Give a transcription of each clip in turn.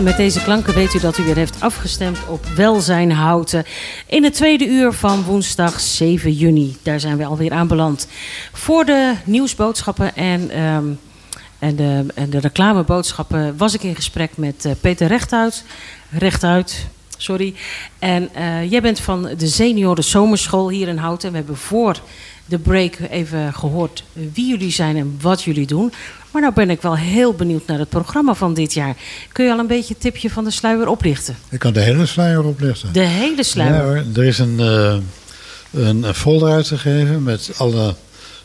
En met deze klanken weet u dat u weer heeft afgestemd op Welzijn Houten. In het tweede uur van woensdag 7 juni. Daar zijn we alweer aanbeland. Voor de nieuwsboodschappen en, ehm, en, de, en de reclameboodschappen was ik in gesprek met uh, Peter Rechthuis. Rechtuit, sorry. En uh, jij bent van de senioren zomerschool hier in Houten. We hebben voor de break even gehoord wie jullie zijn en wat jullie doen. Maar nou ben ik wel heel benieuwd naar het programma van dit jaar. Kun je al een beetje een tipje van de sluier oplichten? Ik kan de hele sluier oplichten. De hele sluier? Ja hoor, er is een, uh, een folder uitgegeven met alle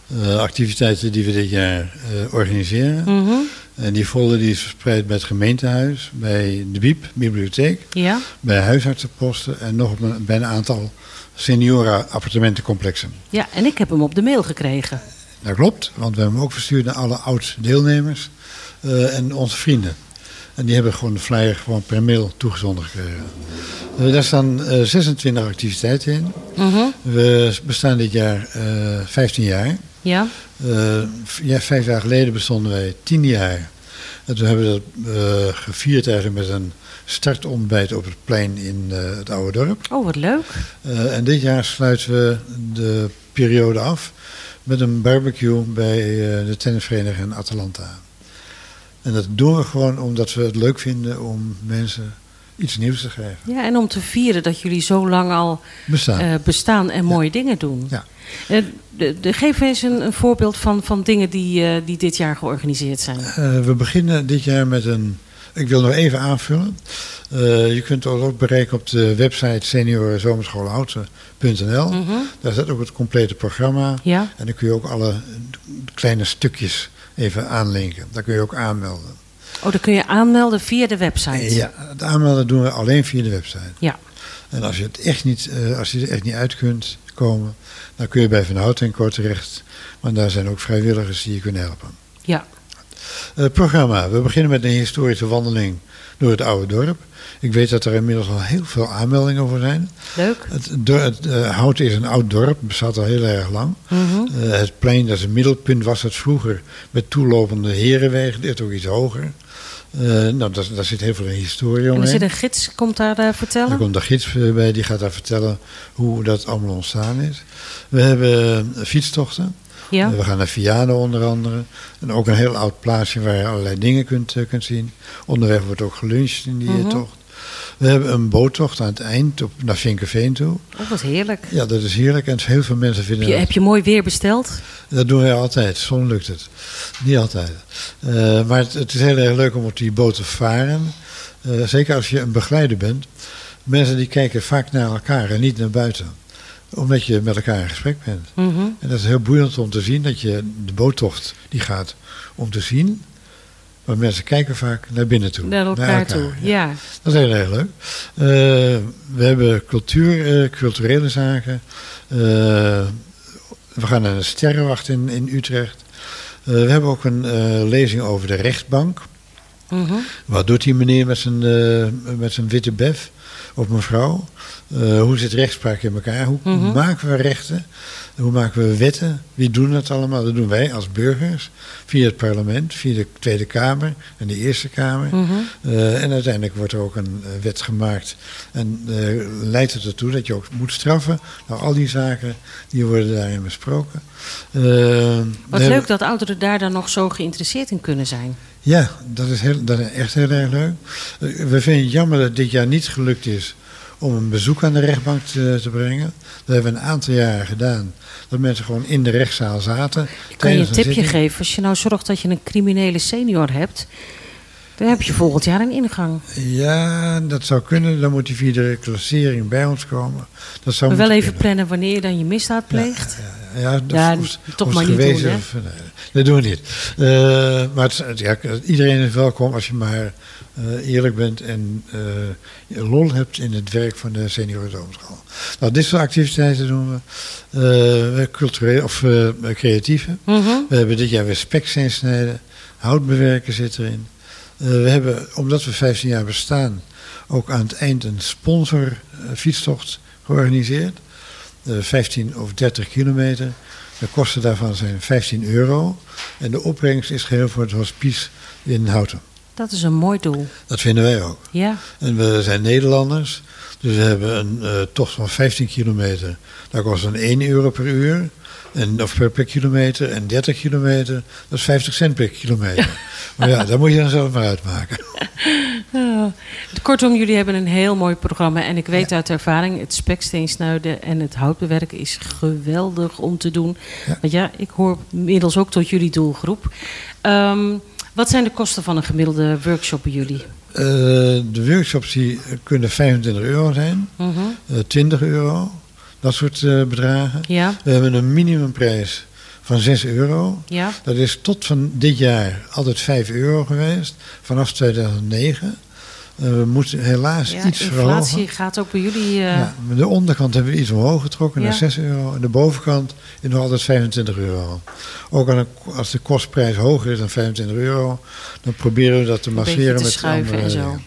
uh, activiteiten die we dit jaar uh, organiseren. Mm -hmm. En die folder die is verspreid bij het gemeentehuis, bij de BIEB, bibliotheek, ja. bij huisartsenposten en nog een, bij een aantal senioren-appartementencomplexen. Ja, en ik heb hem op de mail gekregen. Dat klopt, want we hebben hem ook verstuurd naar alle oud-deelnemers uh, en onze vrienden. En die hebben gewoon de flyer gewoon per mail toegezonden gekregen. Uh, daar staan uh, 26 activiteiten in. -hmm. We bestaan dit jaar 15 jaar. Ja. ja. Vijf jaar geleden bestonden wij 10 jaar. En toen hebben we dat gevierd eigenlijk met een startontbijt op het plein in het oude dorp. Oh, wat leuk. en dit jaar sluiten we de periode af met een barbecue bij uh, de tennisvereniging Atalanta. En dat doen we gewoon omdat we het leuk vinden om mensen iets nieuws te geven. Ja, en om te vieren dat jullie zo lang al bestaan, bestaan en mooie dingen doen. Ja. De, de, geef eens een, een, voorbeeld van, van dingen die, die dit jaar georganiseerd zijn. we beginnen dit jaar met een... Ik wil nog even aanvullen. Uh, je kunt ons ook bereiken op de website seniorenzomerschoolhouten.nl. Mm -hmm. Daar staat ook het complete programma. Ja. En dan kun je ook alle kleine stukjes even aanlinken. Daar kun je ook aanmelden. Oh, dan kun je aanmelden via de website? Ja, het aanmelden doen we alleen via de website. Ja. En als je, het echt niet, uh, als je er echt niet uit kunt komen, dan kun je bij Van Houten en Kort terecht. Want daar zijn ook vrijwilligers die je kunnen helpen. Ja. Uh, programma. We beginnen met een historische wandeling door het oude dorp. Ik weet dat er inmiddels al heel veel aanmeldingen voor zijn. Leuk. Het, het uh, Houten is een oud dorp, bestaat al heel erg lang. Mm -hmm. uh, het plein, dat is een middelpunt, was het vroeger met toelopende herenwegen. Dit ook iets hoger. Uh, nou, daar, daar, zit heel veel historie omheen. En er zit een gids, komt daar vertellen? Er komt een gids bij, die gaat daar vertellen hoe dat allemaal ontstaan is. We hebben fietstochten. Ja. We gaan naar Vianen onder andere. En ook een heel oud plaatsje waar je allerlei dingen kunt, uh, kunt zien. Onderweg wordt ook geluncht in die Mhm. mm -hmm. tocht. We hebben een boottocht aan het eind op, naar Vinkenveen toe. Oh, wat heerlijk. Ja, dat is heerlijk. En heel veel mensen vinden Heb je, dat... heb je mooi weer besteld? Dat doen wij altijd. Soms lukt het. Niet altijd. Uh, maar het, het, is heel erg leuk om op die boot te varen. Uh, zeker als je een begeleider bent. Mensen die kijken vaak naar elkaar en niet naar buiten omdat je met elkaar in gesprek bent. Mm -hmm. En dat is heel boeiend om te zien dat je de boottocht die gaat om te zien. Maar mensen kijken vaak naar binnen toe. Naar elkaar, naar elkaar toe, ja. ja. Dat is heel erg leuk. Uh, we hebben cultuur, uh, culturele zaken. Uh, we gaan naar de Sterrenwacht in, in Utrecht. we hebben ook een lezing over de rechtbank. -hmm. Wat doet die meneer met zijn, met zijn witte bef? Of mevrouw? Uh, hoe zit rechtspraak in elkaar? Hoe Mhm. mm -hmm. maken we rechten? Hoe maken we wetten? Wie doen dat allemaal? Dat doen wij als burgers. Via het parlement, via de Tweede Kamer en de Eerste Kamer. Mm -hmm. uh, en uiteindelijk wordt er ook een uh, wet gemaakt. En uh, leidt het ertoe dat je ook moet straffen. Nou, al die zaken die worden daarin besproken. Wat leuk dat ouderen daar dan nog zo geïnteresseerd in kunnen zijn. Ja, dat is, heel, dat is echt heel erg leuk. we vinden het jammer dat dit jaar niet gelukt is om een bezoek aan de rechtbank te, te, brengen. Dat hebben we een aantal jaren gedaan. Dat mensen gewoon in de rechtszaal zaten. Ik kan je een tipje geven. Als je nou zorgt dat je een criminele senior hebt... dan heb je volgend jaar een ingang. Ja, dat zou kunnen. Dan moet hij via de reclassering bij ons komen. Dat zou maar wel even kunnen. plannen wanneer je dan je misdaad pleegt. Ja, ja, ja, dat ja, hoeft, toch maar niet doen, of, nee, dat doen we niet. Uh, maar het, ja, iedereen is welkom als je maar uh, eerlijk bent en uh, lol hebt in het werk van de seniorendomschool. Nou, dit soort activiteiten doen we. Cultureel of creatieve. Mm -hmm. We hebben dit jaar weer spek snijden. Houtbewerken zit erin. we hebben, omdat we 15 jaar bestaan, ook aan het eind een sponsor fietstocht georganiseerd. 15 of 30 kilometer. De kosten daarvan zijn 15 euro. En de opbrengst is geheel voor het hospice in Houten. Dat is een mooi doel. Dat vinden wij ook. Ja, En we zijn Nederlanders, dus we hebben een eh, tocht van 15 kilometer. Dat kost dan 1 euro per uur, en, of per, per kilometer. En 30 kilometer, dat is 50 cent per kilometer. maar ja, dat moet je dan zelf maar uitmaken. Ah, kortom, jullie hebben een heel mooi programma. En ik weet uit ervaring, het speksteensnuiden en het houtbewerken is geweldig om te doen. Ja. Want ja, ik hoor inmiddels ook tot jullie doelgroep. Ehm, wat zijn de kosten van een gemiddelde workshop bij jullie? Eh, de workshops die kunnen 25 euro zijn, Mhm. eh, 20 euro, dat soort eh, bedragen. Ja, We hebben een minimumprijs van 6 euro. ja. Dat is tot van dit jaar altijd 5 euro geweest, vanaf 2009. Eh, we moeten helaas ja iets inflatie verhogen. gaat ook bij jullie... eh, Ja, de onderkant hebben we iets omhoog getrokken Ja. naar 6 euro. En de bovenkant is nog altijd 25 euro. Ook aan de- als de kostprijs hoger is dan 25 euro, dan proberen we dat te masseren te met andere en zo.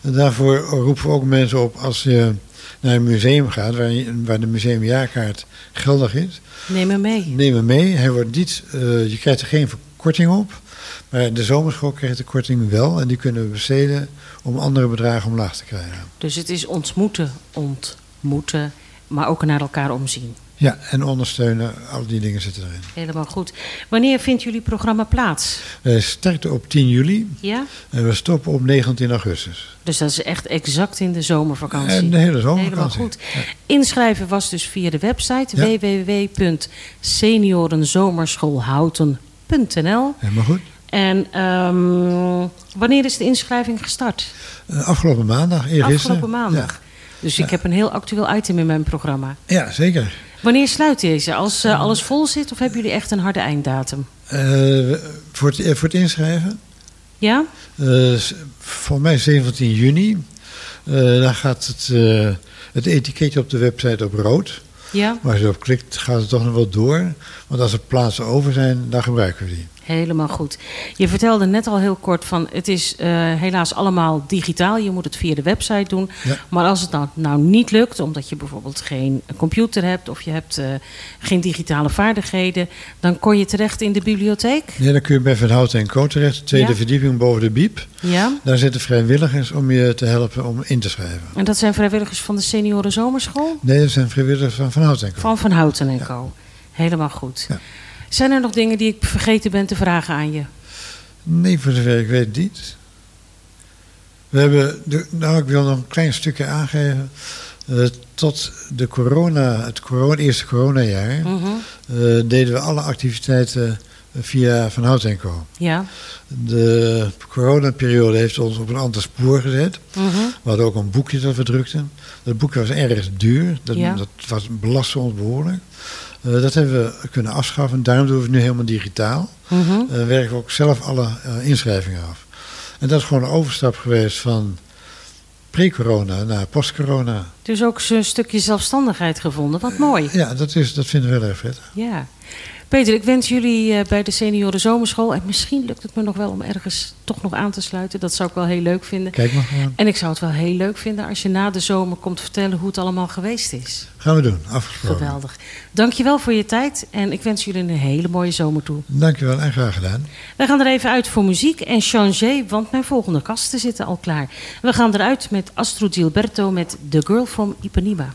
En daarvoor roepen we ook mensen op als je naar een museum gaat, waar, je- waar de museumjaarkaart geldig is. Neem hem mee. Neem hem mee. Hij wordt niet, eh, je krijgt er geen korting op. Maar de zomerschool krijgt de korting wel. En die kunnen we besteden om andere bedragen omlaag te krijgen. Dus het is ontmoeten, ontmoeten, maar ook naar elkaar omzien. Ja, en ondersteunen, al die dingen zitten erin. Helemaal goed. Wanneer vindt jullie programma plaats? Wij starten op 10 juli Ja? en we stoppen op 19 augustus. Dus dat is echt exact in de zomervakantie. En de hele Helemaal zomervakantie. goed. Inschrijven was dus via de website Ja. www.seniorenzomerschoolhouten.nl. Helemaal goed. En ehm, wanneer is de inschrijving gestart? Eh, afgelopen maandag, eergisteren. Afgelopen maandag. Dus ik heb een heel actueel item in mijn programma. Ja, zeker. Wanneer sluit deze? Als eh, alles vol zit of hebben jullie echt een harde einddatum? Eh, we- voor, het, eh, voor het inschrijven, Ja? eh, voor mij 17 juni. Eh, dan gaat het, eh, het etiketje op de website op rood. Ja? Maar als je op klikt, gaat het toch nog wel door. Want als er plaatsen over zijn, dan gebruiken we die. Helemaal goed. Je vertelde net al heel kort van het is eh, helaas allemaal digitaal. Je moet het via de website doen. Ja. Maar als het nou, nou niet lukt, omdat je bijvoorbeeld geen computer hebt of je hebt eh, geen digitale vaardigheden, dan kon je terecht in de bibliotheek. Nee, dan kun je bij Van Houten en Co terecht, de tweede Ja. verdieping boven de biep. Ja. Daar zitten vrijwilligers om je te helpen om in te schrijven. En dat zijn vrijwilligers van de Senioren Zomerschool Nee, dat zijn vrijwilligers van Van Houten en Co. van Van Houten en Co. Helemaal goed. Ja. Zijn er nog dingen die ik vergeten ben te vragen aan je? Nee, voor zover ik weet niet. We hebben, de, nou ik wil nog een klein stukje aangeven. Eh, tot de corona, het corona, eerste coronajaar Mhm. eh, deden we alle activiteiten via Van Houten en Co. Ja. De coronaperiode heeft ons op een ander spoor gezet. Mhm. We hadden ook een boekje dat we drukten. Dat boekje was erg duur. Dat, Ja. dat was, belastte ons behoorlijk. Eh, dat hebben we kunnen afschaffen. Daarom doen we het nu helemaal digitaal. Mhm. Eh, werken we ook zelf alle eh, inschrijvingen af. En dat is gewoon een overstap geweest van pre-corona naar post-corona. Dus ook zo'n stukje zelfstandigheid gevonden. Wat mooi. Ja, dat, is, dat vinden we heel erg vet. Ja. Peter, ik wens jullie eh, bij de Senioren Zomerschool. En misschien lukt het me nog wel om ergens toch nog aan te sluiten. Dat zou ik wel heel leuk vinden. Kijk maar. En ik zou het wel heel leuk vinden als je na de zomer komt vertellen hoe het allemaal geweest is. Gaan we doen, afgesproken. Geweldig. Dankjewel voor je tijd. En ik wens jullie een hele mooie zomer toe. Dankjewel en graag gedaan. We gaan er even uit voor muziek en changer, want mijn volgende gasten zitten al klaar. We gaan eruit met Astro Gilberto met The Girl from Ipanema.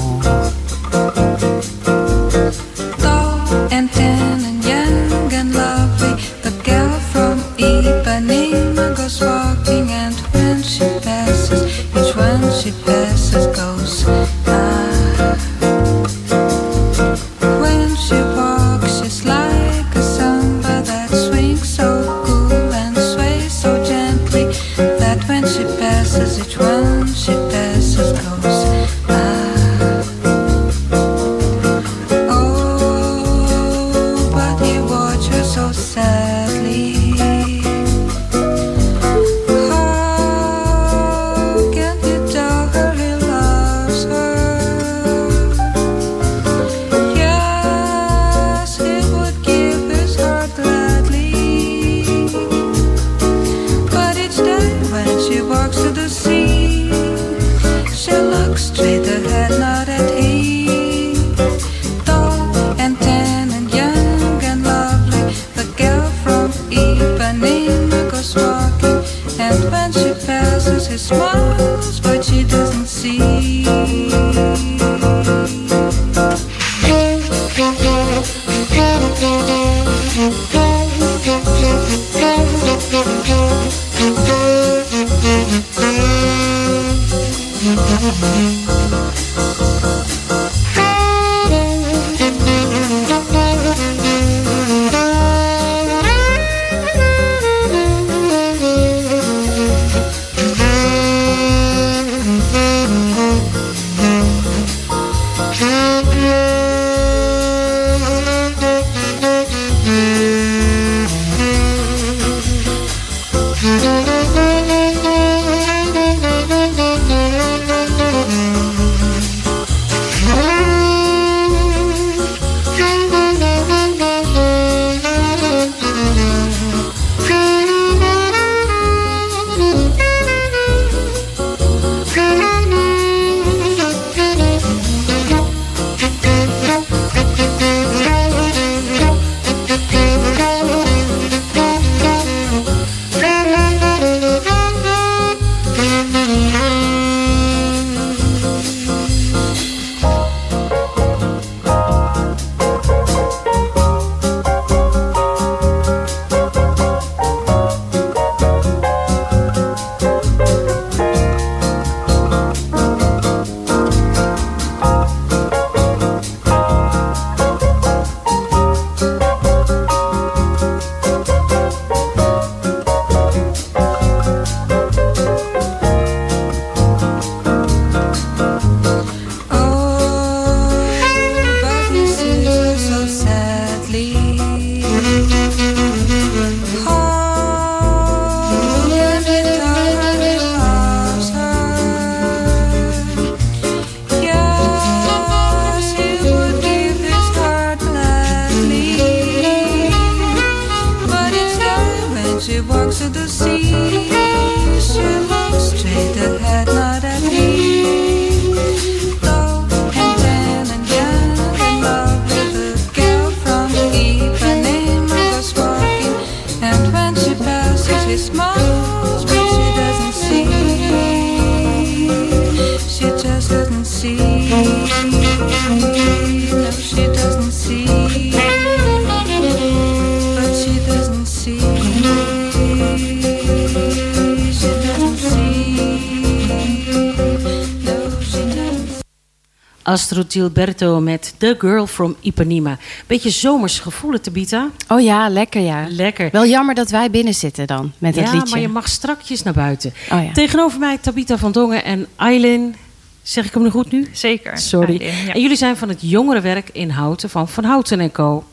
Astro Gilberto met The Girl from Ipanema. Beetje zomers gevoelen, Tabita. Oh ja, lekker ja. Lekker. Wel jammer dat wij binnen zitten dan met het liedje. Ja, maar je mag strakjes naar buiten. Oh, ja. Tegenover mij Tabita van Dongen en Eileen. Zeg ik hem nog goed nu? Zeker. Sorry. En jullie zijn van het jongerenwerk in Houten van Van Houten en Co.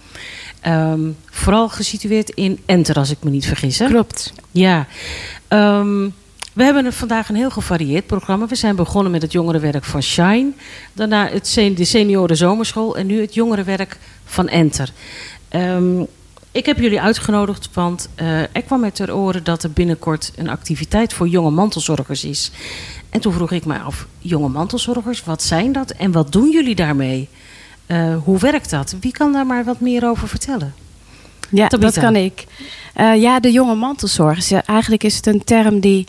Ehm, vooral gesitueerd in Enter, als ik me niet vergis. Hè? Klopt. Ja. Um, we hebben vandaag een heel gevarieerd programma. We zijn begonnen met het jongerenwerk van Shine. Daarna het, de senioren zomerschool. En nu het jongerenwerk van Enter. Um, ik heb jullie uitgenodigd, want uh, er kwam mij ter oren dat er binnenkort een activiteit voor jonge mantelzorgers is. En toen vroeg ik mij af, jonge mantelzorgers, wat zijn dat en wat doen jullie daarmee? Eh, hoe werkt dat? Wie kan daar maar wat meer over vertellen? Ja, Tabitha. dat kan ik. Eh, ja, de jonge mantelzorg. is, eh, eigenlijk is het een term die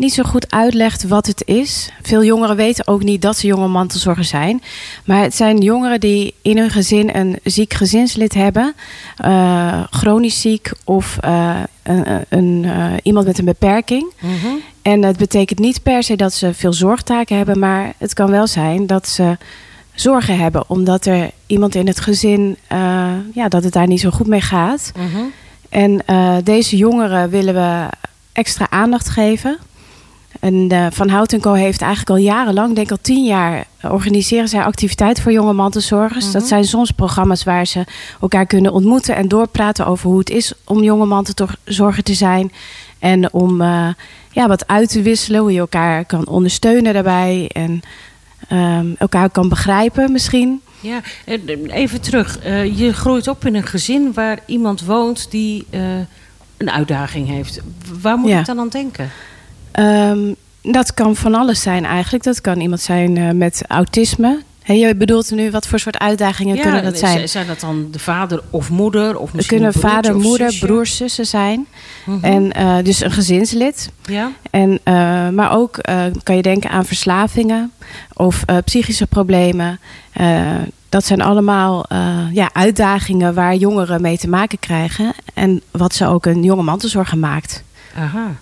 niet zo goed uitlegt wat het is. Veel jongeren weten ook niet dat ze jonge mantelzorger zijn. Maar het zijn jongeren die in hun gezin een ziek gezinslid hebben. eh, chronisch ziek of eh, een, een, eh, iemand met een beperking. En het betekent niet per se dat ze veel zorgtaken hebben, maar het kan wel zijn dat ze zorgen hebben, omdat er iemand in het gezin, ja, dat het daar niet zo goed mee gaat. Mhm. En deze jongeren willen we extra aandacht geven. En eh, Van Hout Co heeft eigenlijk al jarenlang, denk ik al tien jaar, eh, organiseren zij activiteiten voor jonge mantelzorgers. Dat zijn soms programma's waar ze elkaar kunnen ontmoeten en doorpraten over hoe het is om jonge mantelzorger te zijn. En om eh, ja, wat uit te wisselen, hoe je elkaar kan ondersteunen daarbij en ehm, elkaar kan begrijpen misschien. Ja, even terug. Je groeit op in een gezin waar iemand woont die een uitdaging heeft. Waar moet Ja. ik dan aan denken? Ehm, dat kan van alles zijn eigenlijk. Dat kan iemand zijn eh, met autisme. Hey, je bedoelt nu wat voor soort uitdagingen kunnen dat zijn? Zijn dat dan de vader of moeder? Of misschien kunnen broertje vader, moeder, broers, zussen zijn. Mhm. En eh, dus een gezinslid. Ja? En, eh, maar ook kan je denken aan verslavingen of psychische problemen. Dat zijn allemaal ja, uitdagingen waar jongeren mee te maken krijgen. En wat ze ook een jonge mantelzorger maakt. Aha.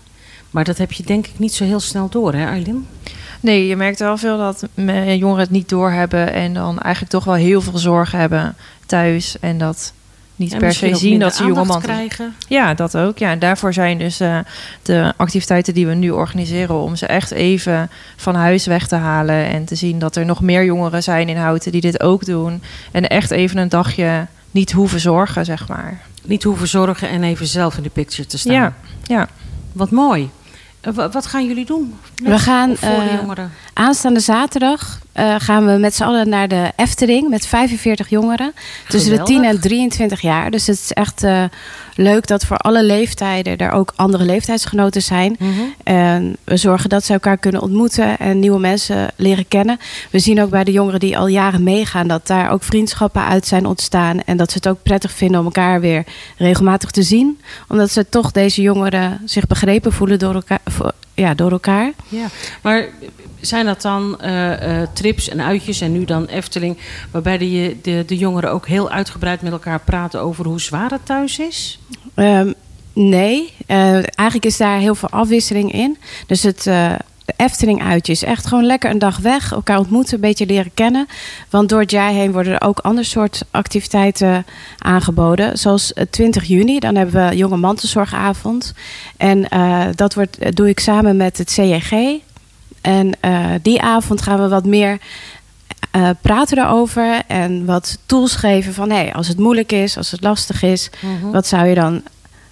Maar dat heb je denk ik niet zo heel snel door, hè Arlene? Nee, je merkt wel veel dat jongeren het niet doorhebben en dan eigenlijk toch wel heel veel zorgen hebben thuis en dat niet En per se zien dat ze jonge aandacht man. krijgen. Ja, dat ook. Ja, en daarvoor zijn dus eh, de activiteiten die we nu organiseren om ze echt even van huis weg te halen en te zien dat er nog meer jongeren zijn in Houten die dit ook doen en echt even een dagje niet hoeven zorgen, zeg maar. Niet hoeven zorgen en even zelf in de picture te staan. Ja, ja. Wat mooi. Wa- wat gaan jullie doen? met We gaan, voor de eh, jongeren. Aanstaande zaterdag eh, gaan we met z'n allen naar de Efteling met 45 jongeren. Tussen de Geweldig. 10 en 23 jaar. Dus het is echt eh, leuk dat voor alle leeftijden er ook andere leeftijdsgenoten zijn. Mhm. En we zorgen dat ze elkaar kunnen ontmoeten en nieuwe mensen leren kennen. We zien ook bij de jongeren die al jaren meegaan dat daar ook vriendschappen uit zijn ontstaan. En dat ze het ook prettig vinden om elkaar weer regelmatig te zien. Omdat ze toch deze jongeren zich begrepen voelen door elkaar. Ja, door elkaar. Ja, maar zijn dat dan eh, eh, trips en uitjes en nu dan Efteling, waarbij de, je- de, de jongeren ook heel uitgebreid met elkaar praten over hoe zwaar het thuis is? Ehm, nee, Eh, eigenlijk is daar heel veel afwisseling in. Dus het Efteling uitje is echt gewoon lekker een dag weg. Elkaar ontmoeten, een beetje leren kennen. Want door het jaar heen worden er ook ander soort activiteiten aangeboden. Zoals eh, 20 juni, dan hebben we Jonge Mantelzorgavond. En eh, dat wordt, eh, doe ik samen met het CJG. En eh, die avond gaan we wat meer eh, praten erover. En wat tools geven van... Hey, als het moeilijk is, als het lastig is... Wat zou je dan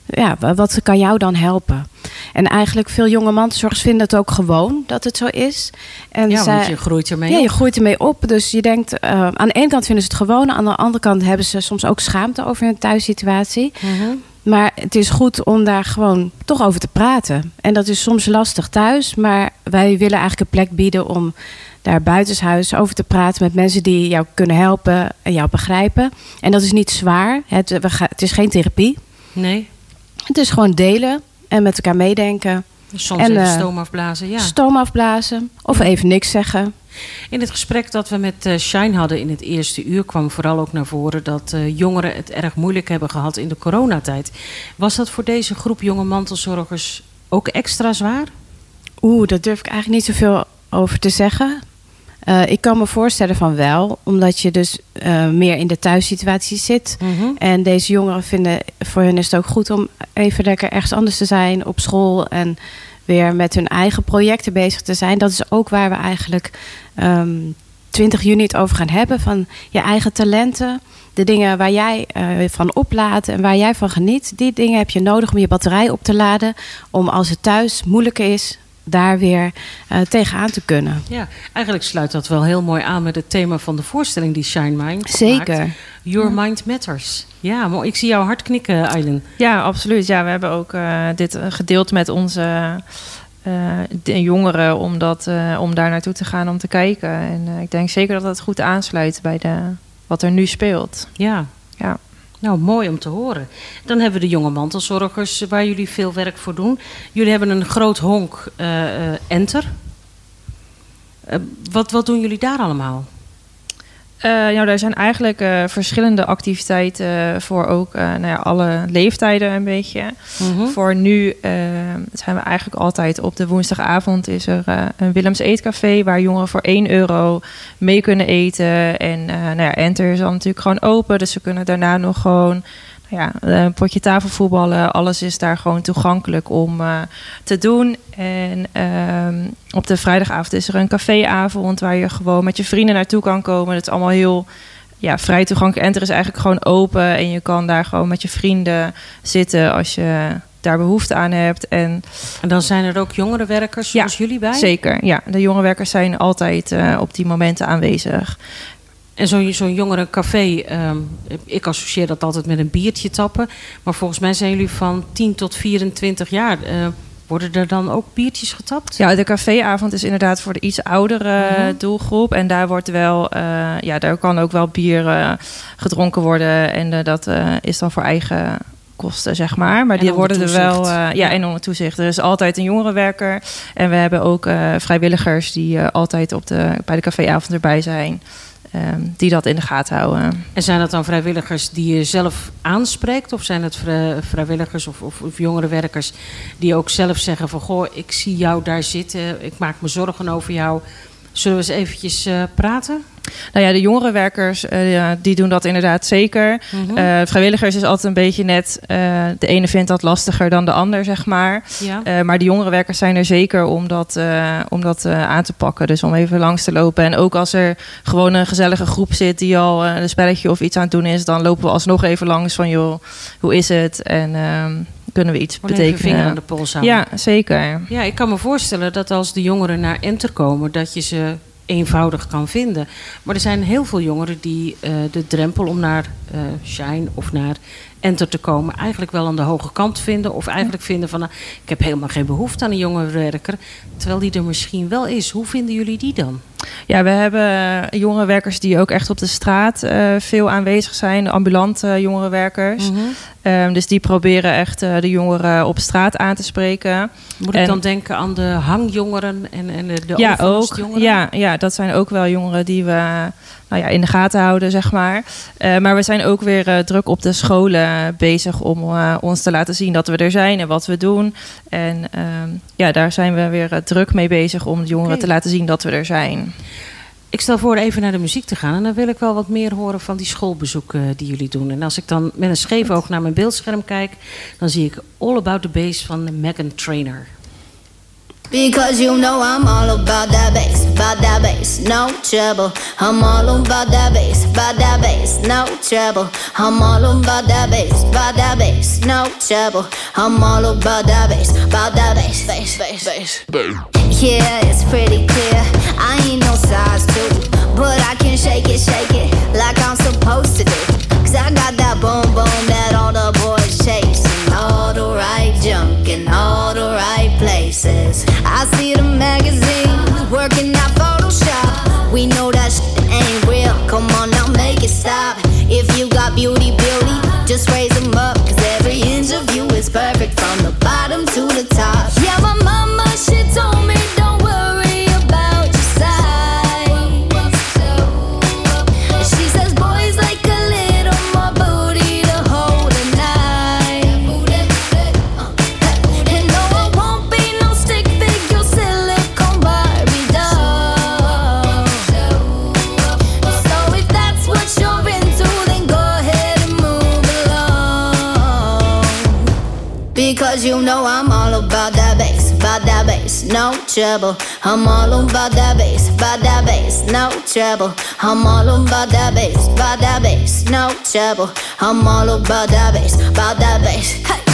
ja, wa- wat kan jou dan helpen? En eigenlijk veel jonge mantelzorgers vinden het ook gewoon dat het zo is. En ja, zij- want je groeit ermee ja, op. je groeit ermee op. Dus je denkt, eh, aan de ene kant vinden ze het gewoon, aan de andere kant hebben ze soms ook schaamte over hun thuissituatie. Mhm. Maar het is goed om daar gewoon toch over te praten. En dat is soms lastig thuis, maar wij willen eigenlijk een plek bieden om daar buitenshuis over te praten met mensen die jou kunnen helpen en jou begrijpen. En dat is niet zwaar. Het, we het is geen therapie. Nee, Het is gewoon delen en met elkaar meedenken. soms En, even eh, stoom afblazen. Ja. Stoom afblazen of even niks zeggen. In het gesprek dat we met eh, Shine hadden in het eerste uur kwam vooral ook naar voren dat eh, jongeren het erg moeilijk hebben gehad in de coronatijd. Was dat voor deze groep jonge mantelzorgers ook extra zwaar? Oeh, daar durf ik eigenlijk niet zoveel over te zeggen. Eh, ik kan me voorstellen van wel, omdat je dus eh, meer in de thuissituatie zit. En deze jongeren vinden, voor hen is het ook goed om even lekker ergens anders te zijn op school en weer met hun eigen projecten bezig te zijn. Dat is ook waar we eigenlijk ehm 20 juni het over gaan hebben. Van je eigen talenten, de dingen waar jij eh, van oplaat en waar jij van geniet. Die dingen heb je nodig om je batterij op te laden. Om als het thuis moeilijker is, daar weer eh, tegenaan te kunnen. Ja, eigenlijk sluit dat wel heel mooi aan met het thema van de voorstelling die Shine Mind Zeker. maakt. Your Mind Matters. Ja. Ik zie jou hard knikken, Eileen. Ja, absoluut. Ja, we hebben ook eh, dit eh, gedeeld met onze eh, de jongeren om, dat, eh, om daar naartoe te gaan om te kijken. En eh, ik denk zeker dat dat goed aansluit bij de wat er nu speelt. Ja. Ja. Nou, mooi om te horen. Dan hebben we de jonge mantelzorgers waar jullie veel werk voor doen. Jullie hebben een groot honk eh, eh, Enter. Eh, wat, wat doen jullie daar allemaal? Nou, er zijn eigenlijk eh, verschillende activiteiten voor ook eh, nou ja, alle leeftijden een beetje. Mhm. Voor nu zijn we eigenlijk altijd op de woensdagavond is er een Willems Eetcafé waar jongeren voor 1 euro mee kunnen eten. En nou ja, Enter is dan natuurlijk gewoon open, dus ze kunnen daarna nog gewoon ja, een potje tafelvoetballen. Alles is daar gewoon toegankelijk om eh, te doen. En ehm, op de vrijdagavond is er een caféavond waar je gewoon met je vrienden naartoe kan komen. Dat is allemaal heel ja, vrij toegankelijk. Enter is eigenlijk gewoon open en je kan daar gewoon met je vrienden zitten als je daar behoefte aan hebt. En En dan zijn er ook jongerenwerkers Ja, zoals jullie bij? zeker, ja, de jongerenwerkers zijn altijd eh, op die momenten aanwezig. En zo'n zo'n jongerencafé, ehm ik associeer dat altijd met een biertje tappen. Maar volgens mij zijn jullie van 10 tot 24 jaar. Eh, worden er dan ook biertjes getapt? Ja, de caféavond is inderdaad voor de iets oudere Mhm. doelgroep. En daar wordt wel, eh, ja, daar kan ook wel bier eh, gedronken worden. En eh, dat eh, is dan voor eigen kosten, zeg maar. Maar En die worden er wel, eh, ja, Ja. en onder toezicht. Er is altijd een jongerenwerker. En we hebben ook eh, vrijwilligers die eh, altijd op de, bij de caféavond erbij zijn. Ehm, die dat in de gaten houden. En zijn dat dan vrijwilligers die je zelf aanspreekt? Of zijn het vrij- vrijwilligers of, of, of die ook zelf zeggen van... goh, ik zie jou daar zitten, ik maak me zorgen over jou. Zullen we eens eventjes eh, praten? Nou ja, de jongerenwerkers, eh, ja, die doen dat inderdaad zeker. Mhm. Eh, vrijwilligers is altijd een beetje net... eh, de ene vindt dat lastiger dan de ander, zeg maar. ja. Eh, maar de jongerenwerkers zijn er zeker om dat, eh, om dat eh, aan te pakken. Dus om even langs te lopen. En ook als er gewoon een gezellige groep zit die al eh, een spelletje of iets aan het doen is, dan lopen we alsnog even langs van joh, hoe is het? En ehm, kunnen we iets betekenen? vinger aan de pols houden. ja, zeker. Ja, ik kan me voorstellen dat als de jongeren naar Enter komen, dat je ze eenvoudig kan vinden. Maar er zijn heel veel jongeren die eh, de drempel om naar eh, Shine of naar Enter te komen eigenlijk wel aan de hoge kant vinden. Of eigenlijk vinden van, nou, ik heb helemaal geen behoefte aan een jongerenwerker. Terwijl die er misschien wel is. Hoe vinden jullie die dan? Ja, we hebben jongerenwerkers die ook echt op de straat eh, veel aanwezig zijn. Ambulante jongerenwerkers. Mhm. Ehm, dus die proberen echt eh, de jongeren op straat aan te spreken. Moet ik dan denken aan de hangjongeren en, en de, de ja, ook. Ja, ja, dat zijn ook wel jongeren die we nou ja, in de gaten houden, zeg maar. Eh, maar we zijn ook weer eh, druk op de scholen bezig om eh, ons te laten zien dat we er zijn en wat we doen. En ehm, ja, daar zijn we weer druk mee bezig om de jongeren te laten zien dat we er zijn. Ik stel voor even naar de muziek te gaan. En dan wil ik wel wat meer horen van die schoolbezoeken die jullie doen. En als ik dan met een scheef oog naar mijn beeldscherm kijk... dan zie ik All About The Bass van Megan Trainer. Because you know I'm all about that bass, about that bass, no trouble. I'm all about that bass, about that bass, no trouble. I'm all about that bass, about that bass, no trouble. I'm all about that bass, about that bass, bass, bass, bass. bass. Yeah, it's pretty clear. I ain't no size two, but I can shake it, shake it like I'm supposed to do. Cause I got that boom boom that Because you know I'm all about that bass, about that bass, no trouble. I'm all about that bass, about that bass, no trouble. I'm all about that bass, about that bass, no trouble. I'm all about that bass, about that bass. Hey,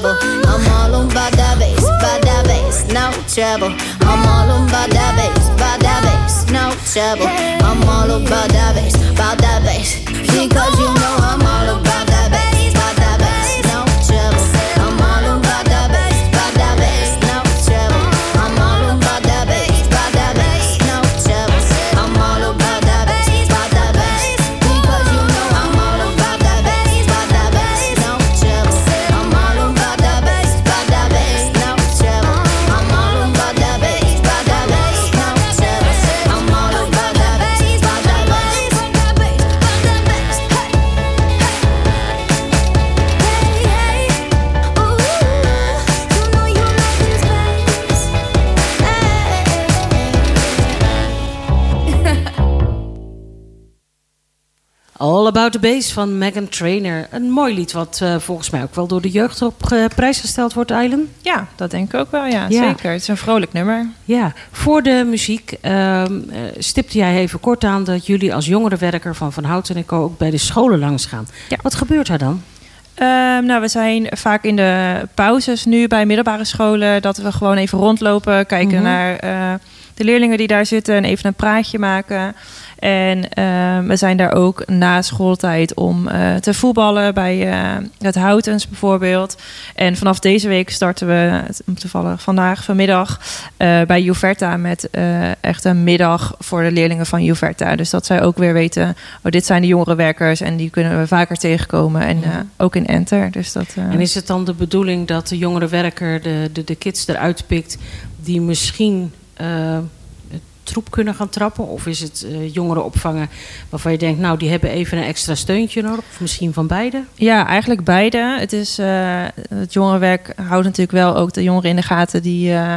trouble. I'm all about that bass, about that bass, no trouble. I'm all about that bass, about that bass, no trouble. I'm all about that bass, about that bass. Because you know I'm all Bass van Megan Trainer. Een mooi lied wat eh, volgens mij ook wel door de jeugd op eh, prijs gesteld wordt, Eilen. Ja, dat denk ik ook wel, ja, Ja. zeker. Het is een vrolijk nummer. Ja, voor de muziek ehm, eh, stipte jij even kort aan dat jullie als jongerenwerker van Van Houten en Co. ook bij de scholen langs gaan. Ja. Wat gebeurt daar dan? Ehm, nou, we zijn vaak in de pauzes nu bij middelbare scholen... dat we gewoon even rondlopen, kijken Mhm. naar de leerlingen die daar zitten... en even een praatje maken. En ehm, we zijn daar ook na schooltijd om eh, te voetballen bij eh, het Houtens bijvoorbeeld. En vanaf deze week starten we, toevallig vandaag, vanmiddag... eh, bij Juverta met echt een middag voor de leerlingen van Juverta. Dus dat zij ook weer weten, oh, dit zijn de jongerenwerkers... en die kunnen we vaker tegenkomen. En ook in Enter. Dus dat, En is het dan de bedoeling dat de jongerenwerker de, de, de kids eruit pikt die misschien troep kunnen gaan trappen? Of is het eh, jongeren opvangen waarvan je denkt, nou die hebben even een extra steuntje nodig? Of misschien van beide? Ja, eigenlijk beide. Het, is, eh, het jongerenwerk houdt natuurlijk wel ook de jongeren in de gaten die, eh,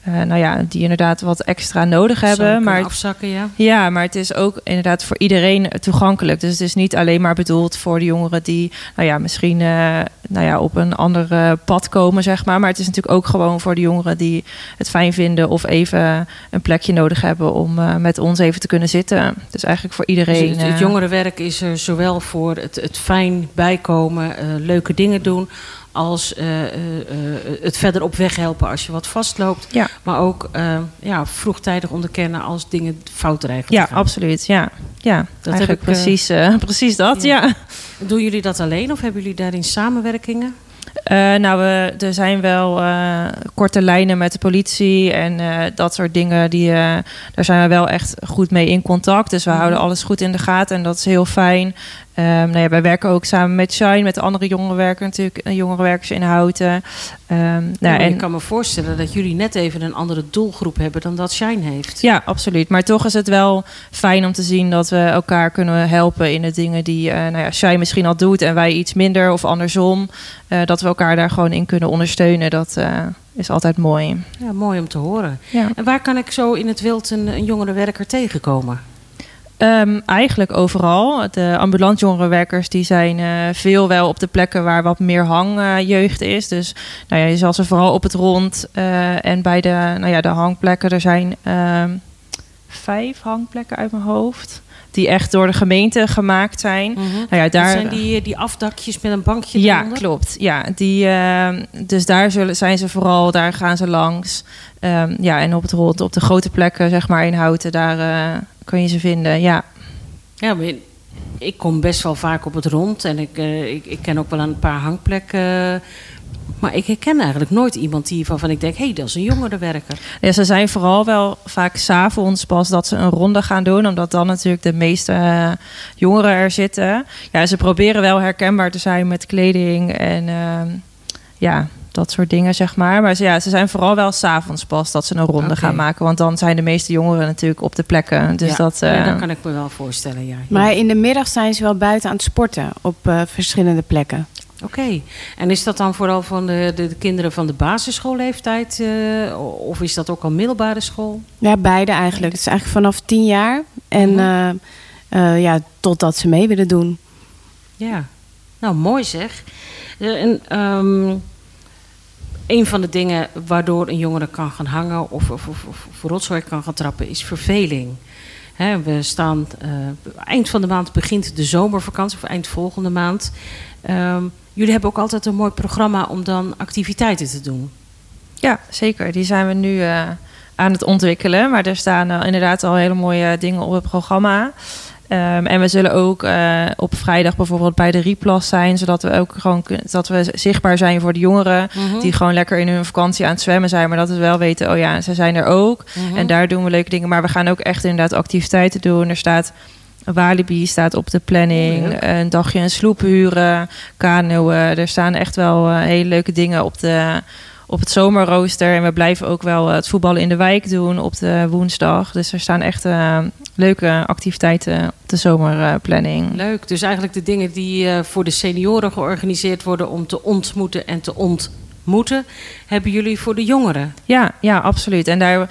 eh, nou ja, die inderdaad wat extra nodig hebben. Maar afzakken, ja. ja, maar het is ook inderdaad voor iedereen toegankelijk. Dus het is niet alleen maar bedoeld voor de jongeren die nou ja, misschien eh, nou ja, op een ander pad komen, zeg maar. Maar het is natuurlijk ook gewoon voor de jongeren die het fijn vinden of even een plekje nodig hebben om eh, met ons even te kunnen zitten. Dus eigenlijk voor Dus iedereen. het, het jongerenwerk is er zowel voor het, het fijn bijkomen, leuke dingen doen, als eh, eh, eh, het verder op weg helpen als je wat vastloopt. Ja. Maar ook ja, vroegtijdig onderkennen als dingen fout dreigen Ja, absoluut. Ja, ja heb eigenlijk ik, precies, precies dat. ja. Ja. Doen jullie dat alleen of hebben jullie daarin samenwerkingen? Nou, we, er zijn wel korte lijnen met de politie en dat soort dingen. Die, daar zijn we wel echt goed mee in contact. Dus we houden alles goed in de gaten en dat is heel fijn. Ehm, nou ja, wij werken ook samen met Shine, met de andere jongerenwerkers natuurlijk, eh, jongerenwerkers in Houten. Ehm, nou, Nou, en, Ik kan me voorstellen dat jullie net even een andere doelgroep hebben dan dat Shine heeft. Ja, absoluut. Maar toch is het wel fijn om te zien dat we elkaar kunnen helpen in de dingen die uh, nou ja, Shai misschien al doet en wij iets minder of andersom. Uh, dat we elkaar daar gewoon in kunnen ondersteunen. Dat uh, is altijd mooi. Ja, mooi om te horen. Ja. En waar kan ik zo in het wild een, een jongerenwerker tegenkomen? Um, eigenlijk overal. De ambulant jongerenwerkers die zijn uh, veel wel op de plekken waar wat meer hangjeugd uh, is. Dus nou ja, je zal ze vooral op het rond uh, en bij de, nou ja, de hangplekken. Er zijn vijf hangplekken uit mijn hoofd. Die echt door de gemeente gemaakt zijn. Mm-hmm. Nou ja, daar, dat zijn die, die afdakjes met een bankje Ja, eronder? klopt. Ja, die, dus daar zullen, zijn ze vooral, daar gaan ze langs. Um, ja, en op het rond, op de grote plekken, zeg maar in Houten, daar kun je ze vinden. Ja, ja maar ik kom best wel vaak op het rond. En ik, uh, ik, ik ken ook wel een paar hangplekken. Maar ik herken eigenlijk nooit iemand die van ik denk, hé, hey, dat is een jongerenwerker. Ja, ze zijn vooral wel vaak s'avonds pas dat ze een ronde gaan doen, omdat dan natuurlijk de meeste uh, jongeren er zitten. Ja, ze proberen wel herkenbaar te zijn met kleding en uh, ja, dat soort dingen, zeg maar. Maar ze, ja, ze zijn vooral wel s'avonds pas dat ze een ronde okay. gaan maken. Want dan zijn de meeste jongeren natuurlijk op de plekken. Dus ja, dat, uh, ja, dat kan ik me wel voorstellen, ja. Maar in de middag zijn ze wel buiten aan het sporten op uh, verschillende plekken. Oké. Okay. En is dat dan vooral van de, de, de kinderen van de basisschoolleeftijd? Uh, of is dat ook al middelbare school? Ja, beide eigenlijk. Het is eigenlijk vanaf tien jaar. En -hmm. ja, totdat ze mee willen doen. Ja. Nou, mooi zeg. En... Um, een van de dingen waardoor een jongere kan gaan hangen of, of, of, rotzooi kan gaan trappen, is verveling. We staan eh, eind van de maand begint de zomervakantie, of eind volgende maand. Ehm, jullie hebben ook altijd een mooi programma om dan activiteiten te doen. Ja, zeker. Die zijn we nu eh, aan het ontwikkelen. Maar er staan eh, inderdaad al hele mooie dingen op het programma. Ehm, en we zullen ook eh, op vrijdag bijvoorbeeld bij de Replas zijn, zodat we ook gewoon dat we zichtbaar zijn voor de jongeren Mhm. die gewoon lekker in hun vakantie aan het zwemmen zijn, maar dat we wel weten, oh ja, ze zijn er ook. Mhm. En daar doen we leuke dingen. Maar we gaan ook echt inderdaad activiteiten doen. Er staat Walibi staat op de planning. Leuk. Een dagje een sloep huren, kanoën. Er staan echt wel eh, hele leuke dingen op, de, op het zomerrooster. En we blijven ook wel eh, het voetballen in de wijk doen op de woensdag. Dus er staan echt eh, leuke activiteiten op de zomerplanning. Leuk. Dus eigenlijk de dingen die eh, voor de senioren georganiseerd worden om te ontmoeten en te ontmoeten, hebben jullie voor de jongeren. Ja, ja, absoluut. En daar, eh,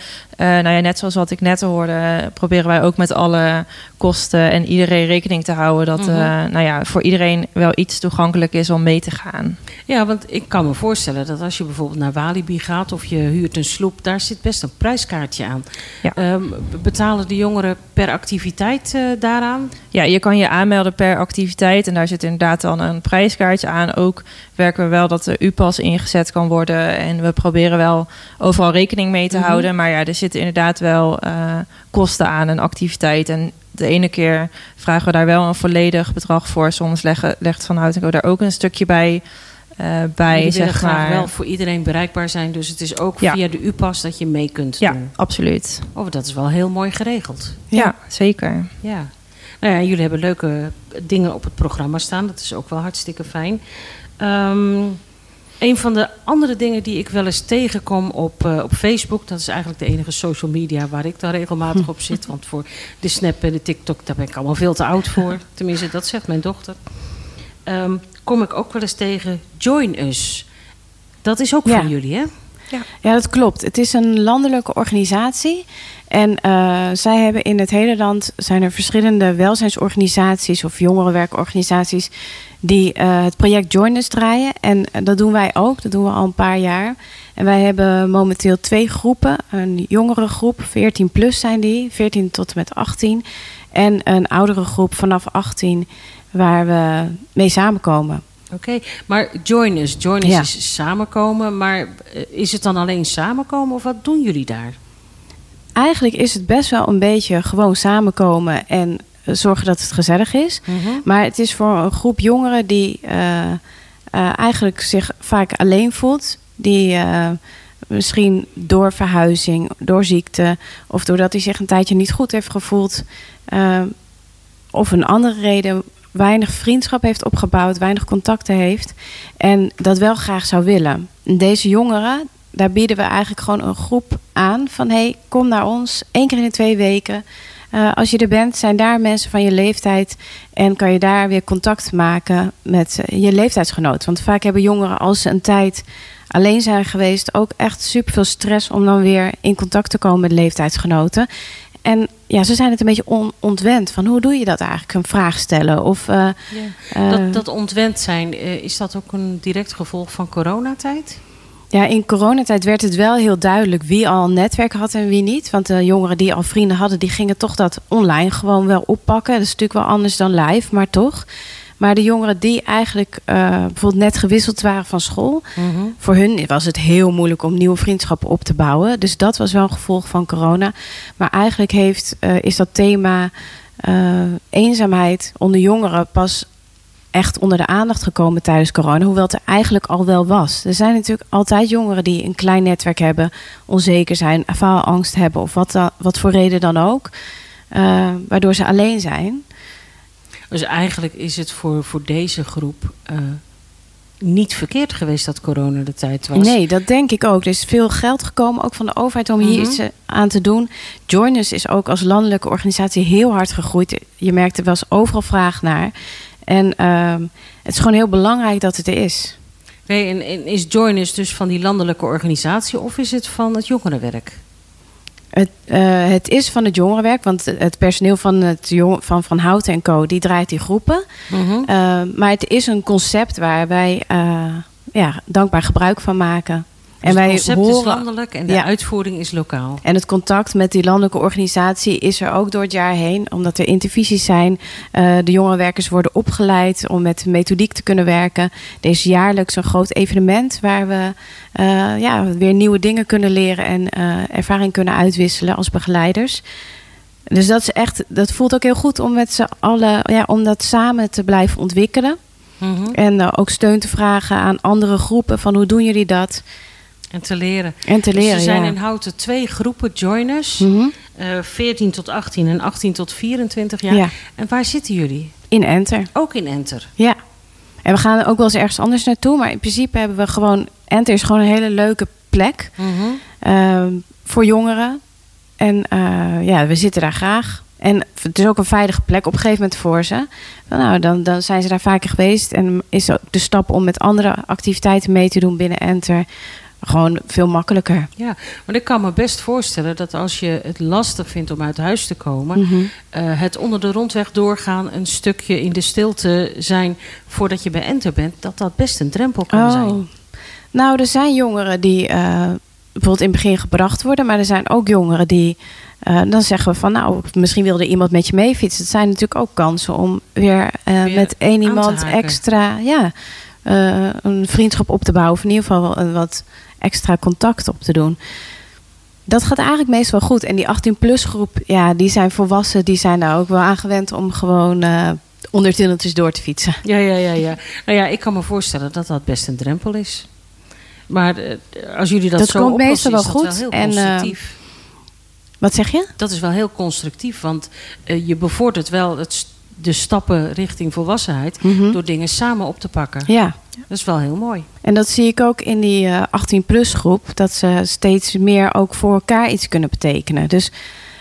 nou ja, net zoals wat ik net hoorde, proberen wij ook met alle kosten en iedereen rekening te houden dat Mhm. eh, nou ja, voor iedereen wel iets toegankelijk is om mee te gaan. Ja, want ik kan me voorstellen dat als je bijvoorbeeld naar Walibi gaat of je huurt een sloep, daar zit best een prijskaartje aan. Ja. Ehm, betalen de jongeren per activiteit eh, daaraan? Ja, je kan je aanmelden per activiteit en daar zit inderdaad dan een prijskaartje aan. Ook werken we wel dat de U-pas ingezet kan worden en we proberen wel overal rekening mee te Mhm. houden. Maar ja, er zitten inderdaad wel eh, kosten aan een activiteit. En de ene keer vragen we daar wel een volledig bedrag voor. Soms leggen, legt Van Houten daar ook een stukje bij. eh, bij zeg graag maar. wel voor iedereen bereikbaar zijn, dus het is ook Ja. via de U-pas dat je mee kunt Ja, doen. absoluut. Oh, dat is wel heel mooi geregeld. Ja, zeker. Ja. Nou ja, jullie hebben leuke dingen op het programma staan. Dat is ook wel hartstikke fijn. Ehm, een van de andere dingen die ik wel eens tegenkom op, eh, op Facebook... dat is eigenlijk de enige social media waar ik dan regelmatig op zit. Want voor de Snap en de TikTok, daar ben ik allemaal veel te oud voor. Tenminste, dat zegt mijn dochter. Ehm, kom ik ook wel eens tegen Join Us. Dat is ook Ja. van jullie, hè? Ja, dat klopt. Het is een landelijke organisatie. En eh, zij hebben in het hele land zijn er verschillende welzijnsorganisaties of jongerenwerkorganisaties die eh, het project Join Us draaien. En eh, dat doen wij ook. Dat doen we al een paar jaar. En wij hebben momenteel twee groepen. Een jongere groep, 14 plus zijn die, 14 tot en met 18. En een oudere groep vanaf 18 waar we mee samenkomen. Oké, maar Join Us. Join Us Ja. is samenkomen. Maar eh, is het dan alleen samenkomen of wat doen jullie daar? Eigenlijk is het best wel een beetje gewoon samenkomen en eh, zorgen dat het gezellig is. Maar het is voor een groep jongeren die eh, eigenlijk zich vaak alleen voelt. Die misschien door verhuizing, door ziekte of doordat hij zich een tijdje niet goed heeft gevoeld. of een andere reden weinig vriendschap heeft opgebouwd, weinig contacten heeft. En dat wel graag zou willen. En Deze jongeren, daar bieden we eigenlijk gewoon een groep aan van hey, kom naar ons één keer in de twee weken. Eh, als je er bent, zijn daar mensen van je leeftijd en kan je daar weer contact maken met eh, je leeftijdsgenoot. Want vaak hebben jongeren als ze een tijd alleen zijn geweest ook echt super veel stress om dan weer in contact te komen met leeftijdsgenoten. En ja, ze zijn het een beetje on- ontwend van hoe doe je dat eigenlijk? Een vraag stellen of eh, eh, Dat, dat ontwend zijn, eh, is dat ook een direct gevolg van coronatijd? Ja, in coronatijd werd het wel heel duidelijk wie al een netwerk had en wie niet. Want de jongeren die al vrienden hadden, die gingen toch dat online gewoon wel oppakken. Dat is natuurlijk wel anders dan live, maar toch. Maar de jongeren die eigenlijk eh, bijvoorbeeld net gewisseld waren van school, voor hun was het heel moeilijk om nieuwe vriendschappen op te bouwen. Dus dat was wel een gevolg van corona. Maar eigenlijk heeft, eh, is dat thema eh, eenzaamheid onder jongeren pas echt onder de aandacht gekomen tijdens corona. Hoewel het er eigenlijk al wel was. Er zijn natuurlijk altijd jongeren die een klein netwerk hebben, onzeker zijn, faalangst hebben of wat, dan, wat voor reden dan ook. waardoor ze alleen zijn. Dus eigenlijk is het voor, voor deze groep eh, niet verkeerd geweest dat corona de tijd was. Nee, dat denk ik ook. Er is veel geld gekomen, ook van de overheid, om hier Mhm. iets eh, aan te doen. Joiners is ook als landelijke organisatie heel hard gegroeid. Je merkt er was overal vraag naar. En ehm, het is gewoon heel belangrijk dat het er is. Nee, en, en is Joiners dus van die landelijke organisatie of is het van het jongerenwerk? Het, eh, het is van het jongerenwerk, want het personeel van, het jong, van Van Houten en Co. die draait die groepen. Uh, maar het is een concept waar wij uh, ja, dankbaar gebruik van maken. En wij het concept is horen- landelijk en de Ja. uitvoering is lokaal. En het contact met die landelijke organisatie is er ook door het jaar heen, omdat er intervisies zijn. Eh, de jongerenwerkers worden opgeleid om met de methodiek te kunnen werken. Er is jaarlijks een groot evenement waar we eh, ja, weer nieuwe dingen kunnen leren en eh, ervaring kunnen uitwisselen als begeleiders. Dus dat is echt, dat voelt ook heel goed om met z'n allen, ja, om dat samen te blijven ontwikkelen. Mhm. En ook steun te vragen aan andere groepen van hoe doen jullie dat? En te leren. En te Dus leren. er zijn ja. in Houten twee groepen joiners. Mhm. eh 14 tot 18 en 18 tot 24 jaar. Ja. En waar zitten jullie? In Enter. Ook in Enter. Ja. En we gaan ook wel eens ergens anders naartoe. Maar in principe hebben we gewoon... Enter is gewoon een hele leuke plek Mhm. ehm, voor jongeren. En eh, ja, we zitten daar graag. En het is ook een veilige plek op een gegeven moment voor ze. Nou, dan, dan zijn ze daar vaker geweest. En is ook de stap om met andere activiteiten mee te doen binnen Enter... gewoon veel makkelijker. Ja, want ik kan me best voorstellen dat als je het lastig vindt om uit huis te komen, Mhm. eh, het onder de rondweg doorgaan, een stukje in de stilte zijn voordat je bij Enter bent, dat dat best een drempel kan zijn. Nou, er zijn jongeren die eh, bijvoorbeeld in het begin gebracht worden, maar er zijn ook jongeren die. eh, dan zeggen we van nou, misschien wilde iemand met je mee fietsen. Het zijn natuurlijk ook kansen om weer, Weer met één iemand extra ja, een vriendschap op te bouwen. Of in ieder geval wel een wat extra contact op te doen. Dat gaat eigenlijk meestal goed. En die 18-plus groep, ja, die zijn volwassen. Die zijn daar ook wel aan gewend om gewoon eh onder tunneltjes door te fietsen. Ja, ja, ja, ja. Nou ja, ik kan me voorstellen dat dat best een drempel is. Maar eh, als jullie dat, Dat zo komt oplossen, meestal wel is dat goed. wel heel En, eh, constructief. Wat zeg je? dat is wel heel constructief, want je bevordert wel het, de stappen richting volwassenheid Mhm. door dingen samen op te pakken. Ja. Dat is wel heel mooi. En dat zie ik ook in die eh 18-plus groep. Dat ze steeds meer ook voor elkaar iets kunnen betekenen. Dus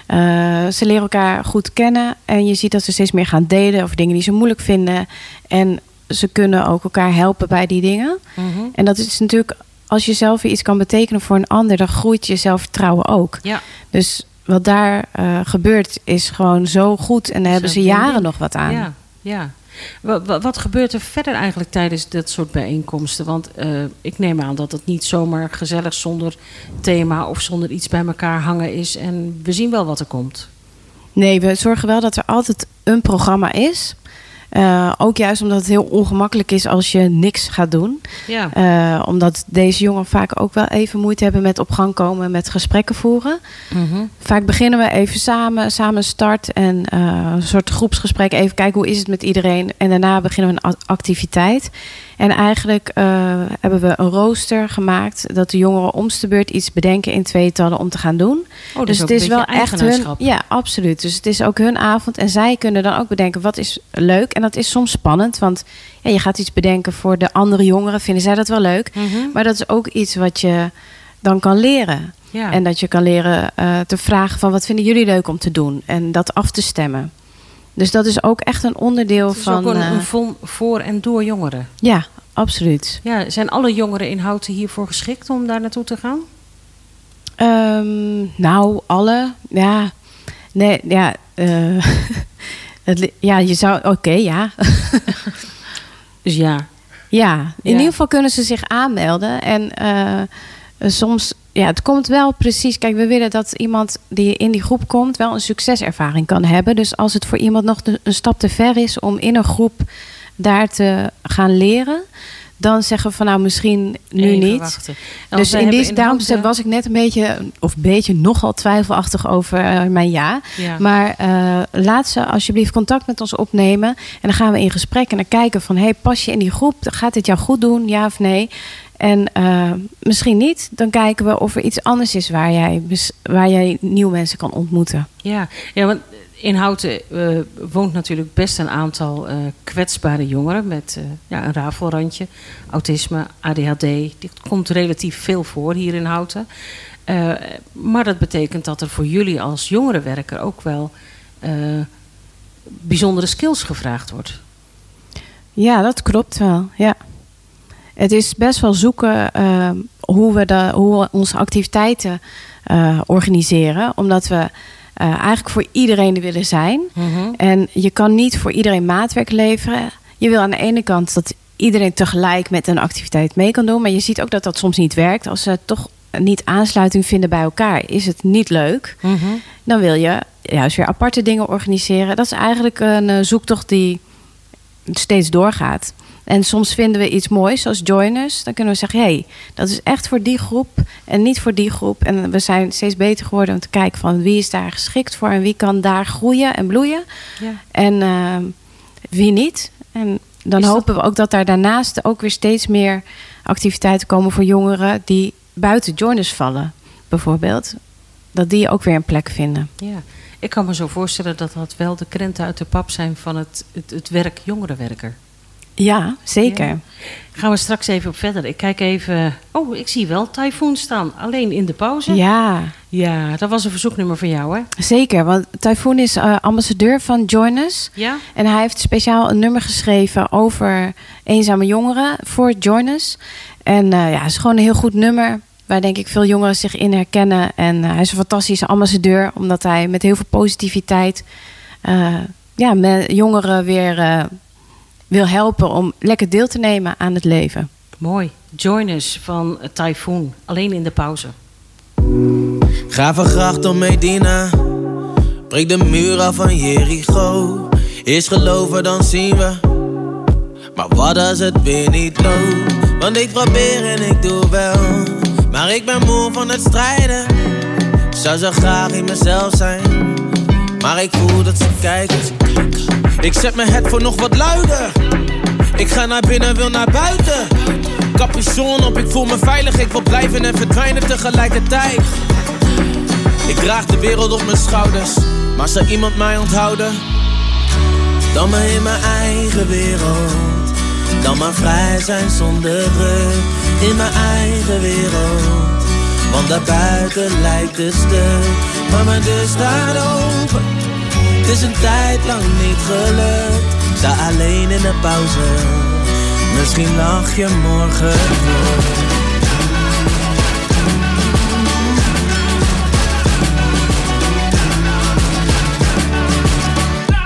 eh, ze leren elkaar goed kennen. En je ziet dat ze steeds meer gaan delen over dingen die ze moeilijk vinden. En ze kunnen ook elkaar helpen bij die dingen. Mhm. En dat is natuurlijk, als je zelf iets kan betekenen voor een ander, dan groeit je zelfvertrouwen ook. Ja. Dus wat daar eh, gebeurt, is gewoon zo goed. En daar hebben ze jaren nog wat aan. Ja, ja. Wa- wa- Wat, gebeurt er verder eigenlijk tijdens dat soort bijeenkomsten? Want eh, ik neem aan dat het niet zomaar gezellig zonder thema of zonder iets bij elkaar hangen is. En we zien wel wat er komt. Nee, we zorgen wel dat er altijd een programma is. Eh, ook juist omdat het heel ongemakkelijk is als je niks gaat doen. Ja. Eh, omdat deze jongeren vaak ook wel even moeite hebben met op gang komen met gesprekken voeren. Mhm. Vaak beginnen we even samen, samen start en eh, een soort groepsgesprek. Even kijken hoe is het met iedereen. En daarna beginnen we een activiteit. En eigenlijk hebben we een rooster gemaakt dat de jongeren omste beurt iets bedenken in tweetallen om te gaan doen. Oh, dus ook het is wel echt hun. Ja, absoluut. Dus het is ook hun avond. En zij kunnen dan ook bedenken wat is leuk. En dat is soms spannend. Want ja, je gaat iets bedenken voor de andere jongeren. Vinden zij dat wel leuk? Mhm. Maar dat is ook iets wat je dan kan leren. Ja. En dat je kan leren eh, te vragen van wat vinden jullie leuk om te doen? En dat af te stemmen. Dus dat is ook echt een onderdeel van. ook een, eh, een voor en door jongeren. ja, absoluut. Ja, zijn alle jongeren in Houten hiervoor geschikt om daar naartoe te gaan? Ehm, nou, alle. Ja. Nee, ja. eh, het, ja, je zou. Oké, ja. Dus ja. Ja, in Ja. ieder geval kunnen ze zich aanmelden. En eh, eh, soms, ja, het komt wel precies. Kijk, we willen dat iemand die in die groep komt wel een succeservaring kan hebben. Dus als het voor iemand nog een stap te ver is om in een groep daar te gaan leren, dan zeggen we van nou misschien nu Even niet. wachten. Dus in die, daarom was ik net een beetje, of een beetje nogal twijfelachtig over eh, mijn ja. Ja. Maar eh, laat ze alsjeblieft contact met ons opnemen. En dan gaan we in gesprek en dan kijken van... hey, pas je in die groep? Gaat dit jou goed doen? Ja of nee? En eh, misschien niet. Dan kijken we of er iets anders is waar jij, waar jij nieuwe mensen kan ontmoeten. Ja, ja want in Houten eh, woont natuurlijk best een aantal eh, kwetsbare jongeren met eh, ja, een rafelrandje, autisme, ADHD. Dit komt relatief veel voor hier in Houten. Maar dat betekent dat er voor jullie als jongerenwerker ook wel bijzondere skills gevraagd wordt. Ja, dat klopt wel. Ja. Het is best wel zoeken hoe, we de, hoe we onze activiteiten organiseren. Omdat we eh, eigenlijk voor iedereen er willen zijn. En je kan niet voor iedereen maatwerk leveren. Je wil aan de ene kant dat iedereen tegelijk met een activiteit mee kan doen. Maar je ziet ook dat dat soms niet werkt. Als ze toch niet aansluiting vinden bij elkaar, is het niet leuk. Mhm. Dan wil je juist weer aparte dingen organiseren. Dat is eigenlijk een eh, zoektocht die steeds doorgaat. En soms vinden we iets moois, zoals joiners. Dan kunnen we zeggen, hé, hey, dat is echt voor die groep en niet voor die groep. En we zijn steeds beter geworden om te kijken van wie is daar geschikt voor en wie kan daar groeien en bloeien. Ja. En eh, wie niet. En dan dat- hopen we ook dat daar daarnaast ook weer steeds meer activiteiten komen voor jongeren die buiten joiners vallen, bijvoorbeeld. Dat die ook weer een plek vinden. Ja. Ik kan me zo voorstellen dat dat wel de krenten uit de pap zijn van het, het, het werk jongerenwerker. Ja, zeker. Ja. Gaan we straks even op verder. Ik kijk even. Oh, ik zie wel Typhoon staan. Alleen in de pauze. Ja, Ja, dat was een verzoeknummer van jou, hè? zeker. Want Typhoon is eh, ambassadeur van Joiners. Ja? En hij heeft speciaal een nummer geschreven over eenzame jongeren voor Joiners. En eh, ja, het is gewoon een heel goed nummer. Waar denk ik veel jongeren zich in herkennen. En eh, hij is een fantastische ambassadeur. Omdat hij met heel veel positiviteit ja, met jongeren weer wil helpen om lekker deel te nemen aan het leven. Mooi. Join us van Typhoon. Alleen in de pauze. Ga van gracht om Medina. Breek de muur af van Jericho. Eerst geloven, dan zien we. Maar wat als het weer niet loopt? Want ik probeer en ik doe wel. Maar ik ben moe van het strijden. Zou zo graag in mezelf zijn. Maar ik voel dat ze kijken. Ik zet mijn head voor nog wat luider. Ik ga naar binnen, wil naar buiten. Capuchon op, ik voel me veilig. Ik wil blijven en verdwijnen tegelijkertijd. Ik draag de wereld op mijn schouders, maar zou iemand mij onthouden? Dan maar in mijn eigen wereld, dan maar vrij zijn zonder druk. In mijn eigen wereld, want daarbuiten lijkt het stuk. Maar mijn deur staat het is een tijd lang niet gelukt. Sta alleen in de pauze, misschien lach je morgen terug.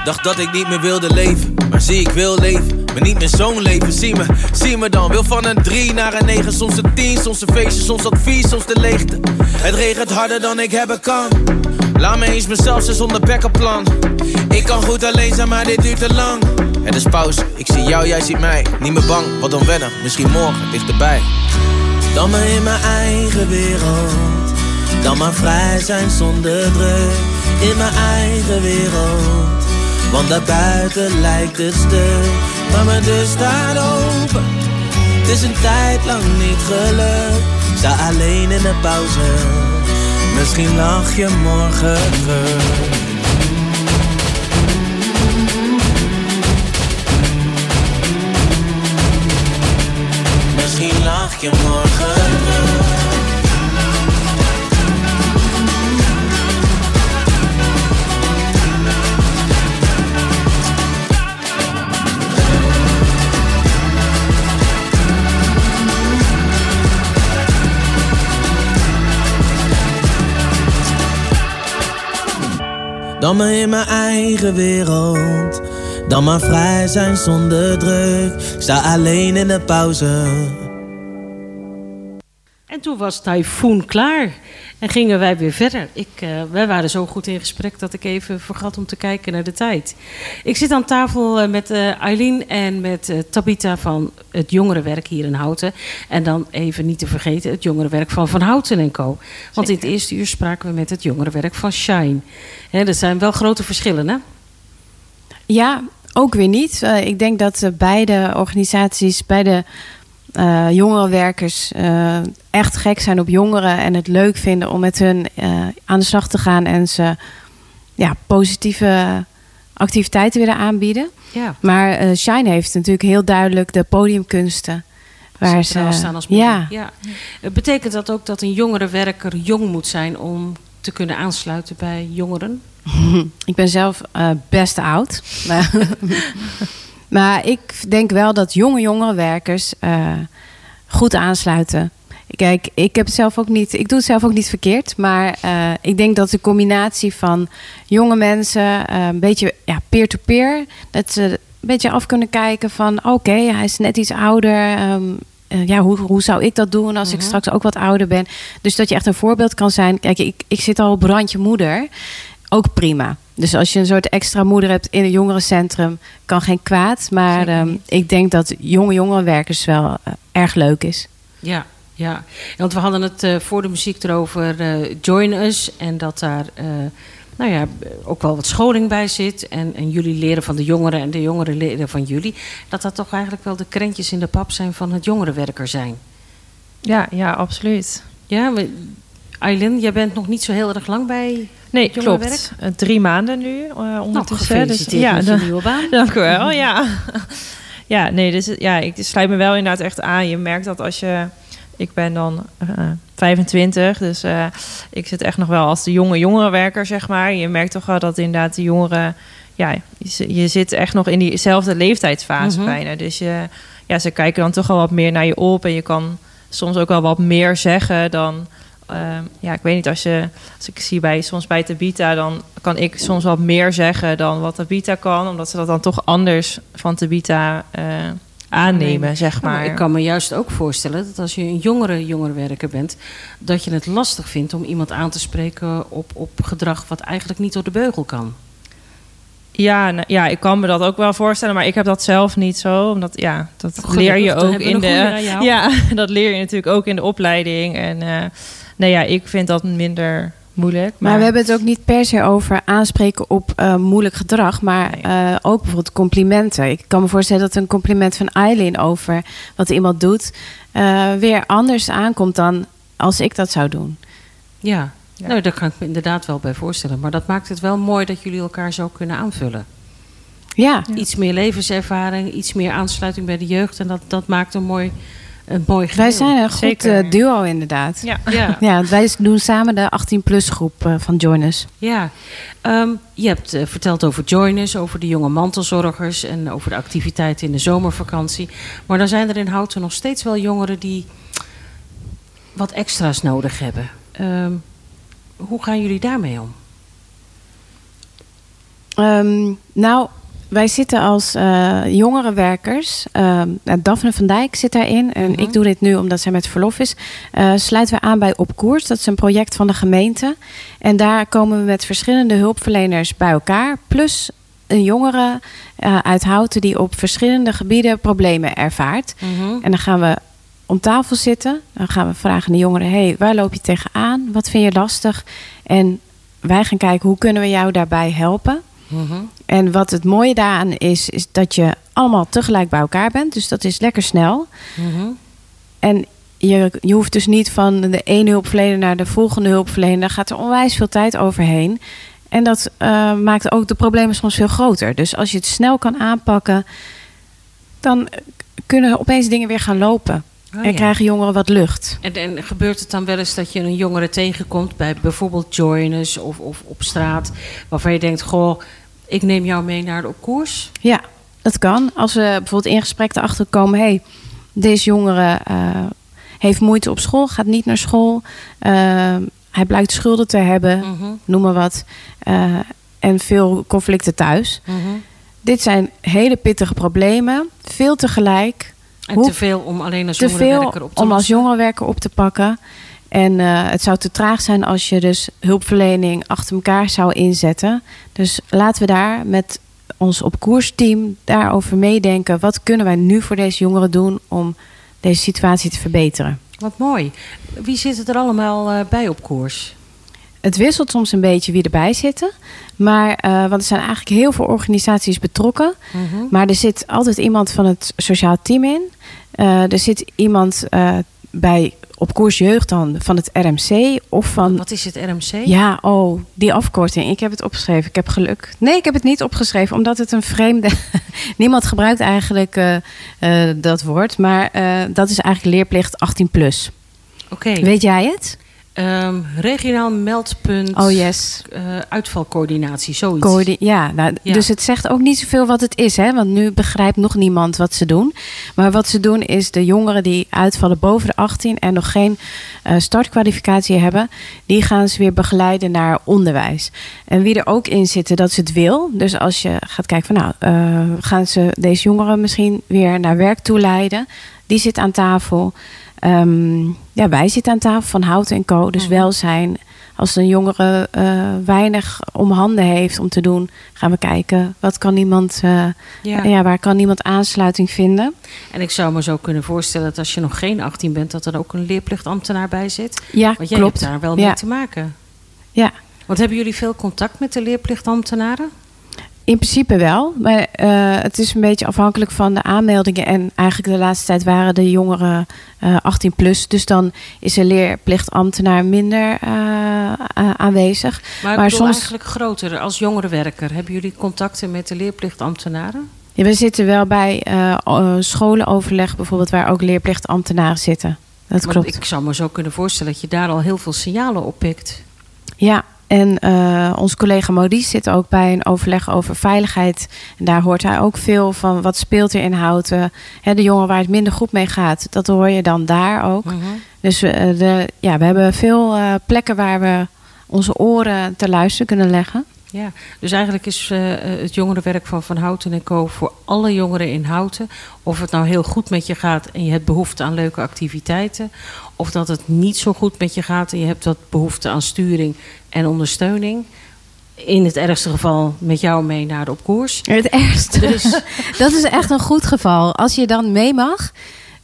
Dacht dat ik niet meer wilde leven, maar zie ik wil leven. Maar niet meer zo'n leven, zie me, zie me dan. Wil van een 3 naar een 9, soms een 10, soms een feestje, soms advies, soms de leegte. Het regent harder dan ik hebben kan. Laat me eens mezelf zijn zonder plan. Ik kan goed alleen zijn, maar dit duurt te lang. Het is pauze, ik zie jou, jij ziet mij. Niet meer bang, wat dan wennen, misschien morgen, dichterbij. Dan maar in mijn eigen wereld. Dan maar vrij zijn zonder druk. In mijn eigen wereld. Want daarbuiten lijkt het stuk. Maar mijn deur staat open. Het is een tijd lang niet gelukt. Sta alleen in de pauze. Misschien lach je morgen. Misschien lach je morgen. Dan maar in mijn eigen wereld. Dan maar vrij zijn zonder druk. Sta alleen in de pauze. En toen was Typhoon klaar. En gingen wij weer verder. Ik, eh, wij waren zo goed in gesprek dat ik even vergat om te kijken naar de tijd. Ik zit aan tafel eh, met eh, Eileen en met eh, Tabita van het jongerenwerk hier in Houten. En dan even niet te vergeten het jongerenwerk van Van Houten en Co. Want in het eerste uur spraken we met het jongerenwerk van Shine. Hè, dat zijn wel grote verschillen, hè? Ja, ook weer niet. Eh, ik denk dat eh, beide organisaties, beide eh jongerenwerkers eh, echt gek zijn op jongeren en het leuk vinden om met hun eh, aan de slag te gaan en ze ja, positieve activiteiten willen aanbieden. Ja. Maar Shine heeft natuurlijk heel duidelijk de podiumkunsten. Waar Centraal ze, staan als ja, ja. Betekent dat ook dat een jongerenwerker jong moet zijn om te kunnen aansluiten bij jongeren? Ik ben zelf best oud. Maar, ik denk wel dat jonge jongerenwerkers eh goed aansluiten. Kijk, ik heb het zelf ook niet. Ik doe het zelf ook niet verkeerd. Maar eh, ik denk dat de combinatie van jonge mensen, eh, een beetje ja, peer-to-peer, dat ze beetje af kunnen kijken van... oké, hij is net iets ouder. ehm, eh, ja, hoe, hoe zou ik dat doen als ik Mhm. straks ook wat ouder ben? Dus dat je echt een voorbeeld kan zijn. Kijk, ik, ik zit al op randje moeder. Ook prima. Dus als je een soort extra moeder hebt in een jongerencentrum... kan geen kwaad. Maar ehm, ik denk dat jonge jongerenwerkers wel eh, erg leuk is. Ja, ja. Want we hadden het eh, voor de muziek erover eh, Join Us. En dat daar eh, nou ja, ook wel wat scholing bij zit. En, en jullie leren van de jongeren en de jongeren leren van jullie. Dat dat toch eigenlijk wel de krentjes in de pap zijn van het jongerenwerker zijn. Ja, ja, absoluut. Ja, we- Eileen, jij bent nog niet zo heel erg lang bij Nee, klopt. Eh, drie maanden nu eh Nou, ondertussen. gefeliciteerd ja, met dan- je nieuwe baan. Dank u wel, ja. Ja, nee, dus ja, ik sluit me wel inderdaad echt aan. Je merkt dat als je... Ik ben dan eh 25, dus eh, ik zit echt nog wel als de jonge jongerenwerker, zeg maar. Je merkt toch wel dat inderdaad de jongeren... Ja, je, zi- je zit echt nog in diezelfde leeftijdsfase Mhm. bijna. Dus je, ja, ze kijken dan toch wel wat meer naar je op. En je kan soms ook wel wat meer zeggen dan... ehm, ja, ik weet niet, als, je, als ik zie bij, soms bij Tabita... dan kan ik soms wat meer zeggen dan wat Tabita kan. Omdat ze dat dan toch anders van Tabita eh, aannemen, zeg Ja, maar. ik kan me juist ook voorstellen dat als je een jongere jongerenwerker bent, dat je het lastig vindt om iemand aan te spreken op, op gedrag wat eigenlijk niet door de beugel kan. Ja, nou, ja, ik kan me dat ook wel voorstellen, maar ik heb dat zelf niet zo. Omdat ja, dat Gelukkig, leer je ook in de. Ja, dat leer je natuurlijk ook in de opleiding. En eh nee, ja, ik vind dat minder moeilijk. Maar we hebben het ook niet per se over aanspreken op eh, moeilijk gedrag, maar Nee. eh, ook bijvoorbeeld complimenten. Ik kan me voorstellen dat een compliment van Eileen over wat iemand doet eh, weer anders aankomt dan als ik dat zou doen. Ja, Ja. Nou, daar kan ik me inderdaad wel bij voorstellen. Maar dat maakt het wel mooi dat jullie elkaar zo kunnen aanvullen. Ja, Ja. Iets meer levenservaring, iets meer aansluiting bij de jeugd. En dat, dat maakt een mooi, een mooi geheel. wij zijn een goed eh, duo inderdaad. Ja. Ja, Ja, wij doen samen de 18-plus groep eh, van Joiners. ja. Ehm, je hebt eh, verteld over joiners, over de jonge mantelzorgers... en over de activiteiten in de zomervakantie. Maar dan zijn er in Houten nog steeds wel jongeren die wat extra's nodig hebben. Ehm, hoe gaan jullie daarmee om? Ehm, nou, wij zitten als eh jongerenwerkers. ehm, nou, Daphne van Dijk zit daarin. En Mhm. ik doe dit nu omdat zij met verlof is. eh, sluiten we aan bij Op Koers. Dat is een project van de gemeente. En daar komen we met verschillende hulpverleners bij elkaar. Plus een jongere eh, uit Houten die op verschillende gebieden problemen ervaart. En dan gaan we om tafel zitten. Dan gaan we vragen aan de jongeren: hey, waar loop je tegenaan? Wat vind je lastig? En wij gaan kijken hoe kunnen we jou daarbij helpen. Mhm. En wat het mooie daaraan is, is dat je allemaal tegelijk bij elkaar bent. Dus dat is lekker snel. Mhm. En je, je hoeft dus niet van de ene hulpverlener naar de volgende hulpverlener. Daar gaat er onwijs veel tijd overheen. En dat eh, maakt ook de problemen soms veel groter. Dus als je het snel kan aanpakken, dan kunnen opeens dingen weer gaan lopen. Oh, en ja. krijgen jongeren wat lucht. En, en gebeurt het dan wel eens dat je een jongere tegenkomt bij bijvoorbeeld joiners of, of op straat, waarvan je denkt: Goh, ik neem jou mee naar de koers? Ja, dat kan. Als we bijvoorbeeld in gesprek erachter komen... hey, deze jongere eh, heeft moeite op school, gaat niet naar school... eh, hij blijkt schulden te hebben, Mhm, noem maar wat... eh, en veel conflicten thuis. mhm. Dit zijn hele pittige problemen. Veel tegelijk. En Hoe- te veel om alleen als jongerenwerker op te om als jongerenwerker op te pakken. En eh, het zou te traag zijn als je dus hulpverlening achter elkaar zou inzetten. Dus laten we daar met ons op koersteam daarover meedenken. Wat kunnen wij nu voor deze jongeren doen om deze situatie te verbeteren? Wat mooi. Wie zit er allemaal eh, bij op koers? Het wisselt soms een beetje wie erbij zitten. Maar, eh, want er zijn eigenlijk heel veel organisaties betrokken. Mhm. Maar er zit altijd iemand van het sociaal team in. Eh, er zit iemand eh, bij op koers jeugd dan van het RMC of van. Wat is het RMC? Ja, oh, die afkorting. Ik heb het opgeschreven. Ik heb geluk. Nee, ik heb het niet opgeschreven, omdat het een vreemde. Niemand gebruikt eigenlijk dat woord. Maar dat is eigenlijk leerplicht 18 plus. Oké. Weet jij het? Ehm, regionaal meldpunt. Oh yes. eh, uitvalcoördinatie, zoiets. Coördi- ja, nou, Ja. dus het zegt ook niet zoveel wat het is, hè? Want nu begrijpt nog niemand wat ze doen. Maar wat ze doen is de jongeren die uitvallen boven de 18 en nog geen eh, startkwalificatie hebben, die gaan ze weer begeleiden naar onderwijs. En wie er ook in zitten dat ze het wil. Dus als je gaat kijken van nou, eh, gaan ze deze jongeren misschien weer naar werk toe leiden, die zit aan tafel. Ehm, ja, wij zitten aan tafel van Houten en Co. Dus Mhm. welzijn. Als een jongere eh, weinig om handen heeft om te doen, gaan we kijken wat kan iemand, eh, Ja. ja. waar kan iemand aansluiting vinden. En ik zou me zo kunnen voorstellen dat als je nog geen 18 bent, dat er ook een leerplichtambtenaar bij zit. Ja, Want jij klopt. hebt daar wel Ja. mee te maken. Ja, Want hebben jullie veel contact met de leerplichtambtenaren? In principe wel. Maar eh, het is een beetje afhankelijk van de aanmeldingen. En eigenlijk de laatste tijd waren de jongeren eh 18 plus. Dus dan is een leerplichtambtenaar minder eh, eh, aanwezig. Maar, Maar soms- eigenlijk groter. Als jongerenwerker, hebben jullie contacten met de leerplichtambtenaren? Ja, we zitten wel bij eh, eh, scholenoverleg bijvoorbeeld, waar ook leerplichtambtenaren zitten. Dat Want klopt. ik zou me zo kunnen voorstellen dat je daar al heel veel signalen oppikt. Ja, en eh onze collega Maurice zit ook bij een overleg over veiligheid. En daar hoort hij ook veel van wat speelt er in Houten. Hè, de jongen waar het minder goed mee gaat, dat hoor je dan daar ook. Mhm. Dus eh, de, ja, we hebben veel eh, plekken waar we onze oren te luisteren kunnen leggen. Ja, dus eigenlijk is het jongerenwerk van Van Houten en Co. voor alle jongeren in Houten. Of het nou heel goed met je gaat en je hebt behoefte aan leuke activiteiten. Of dat het niet zo goed met je gaat en je hebt wat behoefte aan sturing en ondersteuning. In het ergste geval met jou mee naar de op koers. Het ergste. Dus- dat is echt een goed geval. Als je dan mee mag,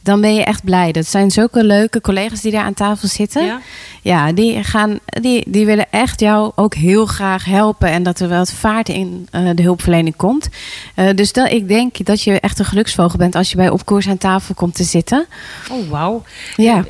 dan ben je echt blij. Dat zijn zulke leuke collega's die daar aan tafel zitten. Ja? Ja, die, gaan, die, die willen echt jou ook heel graag helpen. En dat er wat vaart in eh, de hulpverlening komt. Eh, dus dat, ik denk dat je echt een geluksvogel bent als je bij opkoers aan tafel komt te zitten. Oh, wauw. Ja,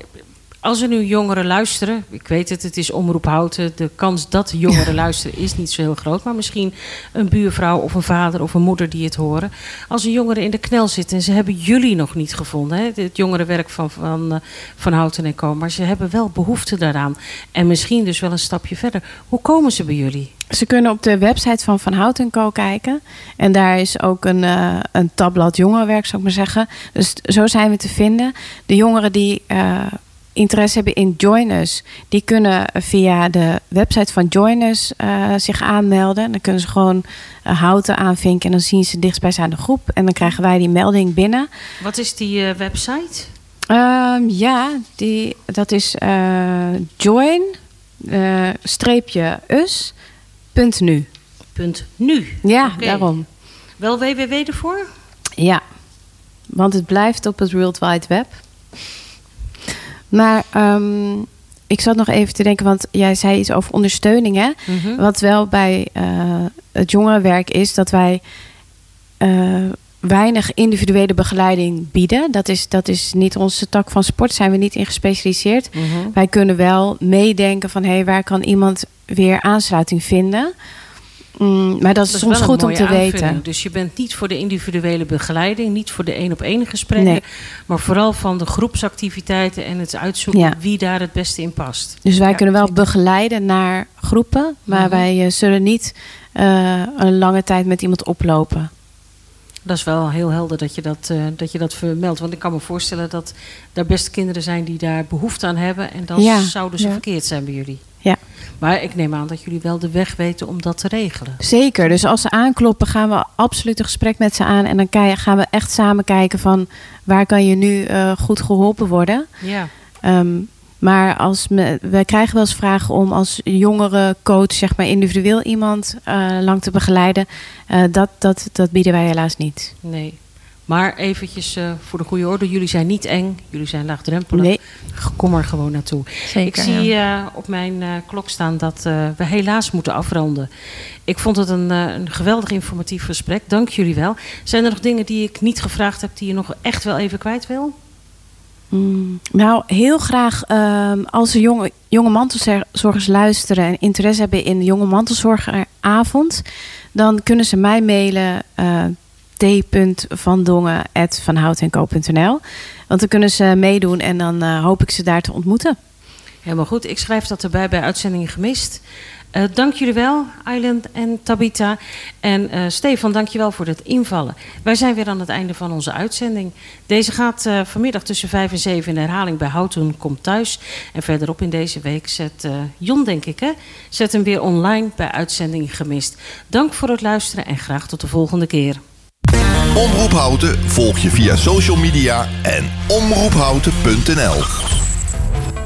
Als er nu jongeren luisteren, ik weet het, het is omroep houten. De kans dat jongeren luisteren is niet zo heel groot. Maar misschien een buurvrouw of een vader of een moeder die het horen. Als er jongeren in de knel zitten en ze hebben jullie nog niet gevonden. Hè, het jongerenwerk van, van, eh, van Houten en Co. Maar ze hebben wel behoefte daaraan. En misschien dus wel een stapje verder. Hoe komen ze bij jullie? ze kunnen op de website van Van Hout Co kijken. En daar is ook een, eh, een tabblad jongerenwerk, zou ik maar zeggen. Dus zo zijn we te vinden. De jongeren die eh, interesse hebben in Join Us... die kunnen via de website van Join Us eh, zich aanmelden. Dan kunnen ze gewoon eh, Houten aanvinken... en dan zien ze dichtstbijzijnde groep. En dan krijgen wij die melding binnen. Wat is die eh, website? Ehm, ja, die, dat is join streepje us punt nu. Ja, Oké. daarom. Wel www ervoor? Ja, want het blijft op het World Wide Web. Maar ehm, ik zat nog even te denken, want jij zei iets over ondersteuning. Hè? Mhm. Wat wel bij eh, het jongerenwerk is dat wij eh, weinig individuele begeleiding bieden. Dat is, dat is niet onze tak van sport, zijn we niet in gespecialiseerd. Mhm. Wij kunnen wel meedenken van hé, hey, waar kan iemand weer aansluiting vinden. Mm, maar dat is, Dat soms goed om te aanvulling. weten. Dus je bent niet voor de individuele begeleiding, niet voor de één op één gesprekken, Nee. maar vooral van de groepsactiviteiten en het uitzoeken Ja. wie daar het beste in past. Dus wij Ja, kunnen wel zeker. begeleiden naar groepen, maar Mhm. wij eh, zullen niet eh, een lange tijd met iemand oplopen. Dat is wel heel helder dat je dat, eh, dat je dat vermeldt. Want ik kan me voorstellen dat er best kinderen zijn die daar behoefte aan hebben. En dan Ja, zouden ze verkeerd zijn bij jullie. Ja. Maar ik neem aan dat jullie wel de weg weten om dat te regelen. Zeker. Dus als ze aankloppen, gaan we absoluut een gesprek met ze aan. En dan gaan we echt samen kijken van waar kan je nu eh, goed geholpen worden. Ja. Ehm, maar als me, wij krijgen wel eens vragen om als jongere coach, zeg maar individueel iemand eh, lang te begeleiden. Eh, dat, dat, dat bieden wij helaas niet. Nee. Maar eventjes eh, voor de goede orde. Jullie zijn niet eng. Jullie zijn laagdrempelig. Nee. Kom er gewoon naartoe. Zeker. ik zie eh, op mijn eh, klok staan dat we helaas moeten afronden. Ik vond het een, een geweldig informatief gesprek. Dank jullie wel. Zijn er nog dingen die ik niet gevraagd heb die je nog echt wel even kwijt wil? Mm, nou, heel graag ehm, als er jonge, jonge mantelzorgers luisteren en interesse hebben in de jonge mantelzorgeravond, dan kunnen ze mij mailen t.vandongen.vanhoutenco.nl Want dan kunnen ze meedoen en dan uh, hoop ik ze daar te ontmoeten. Helemaal goed. Ik schrijf dat erbij bij uitzending gemist. Uh, dank jullie wel, Island en Tabita. En uh, Stefan, dank je wel voor het invallen. Wij zijn weer aan het einde van onze uitzending. Deze gaat vanmiddag tussen 5 en 7 in herhaling bij Houten Komt Thuis. En verderop in deze week zet Jon, denk ik, hè, zet hem weer online bij uitzending gemist. Dank voor het luisteren en graag tot de volgende keer. Omroep Houten volg je via social media en omroephouten.nl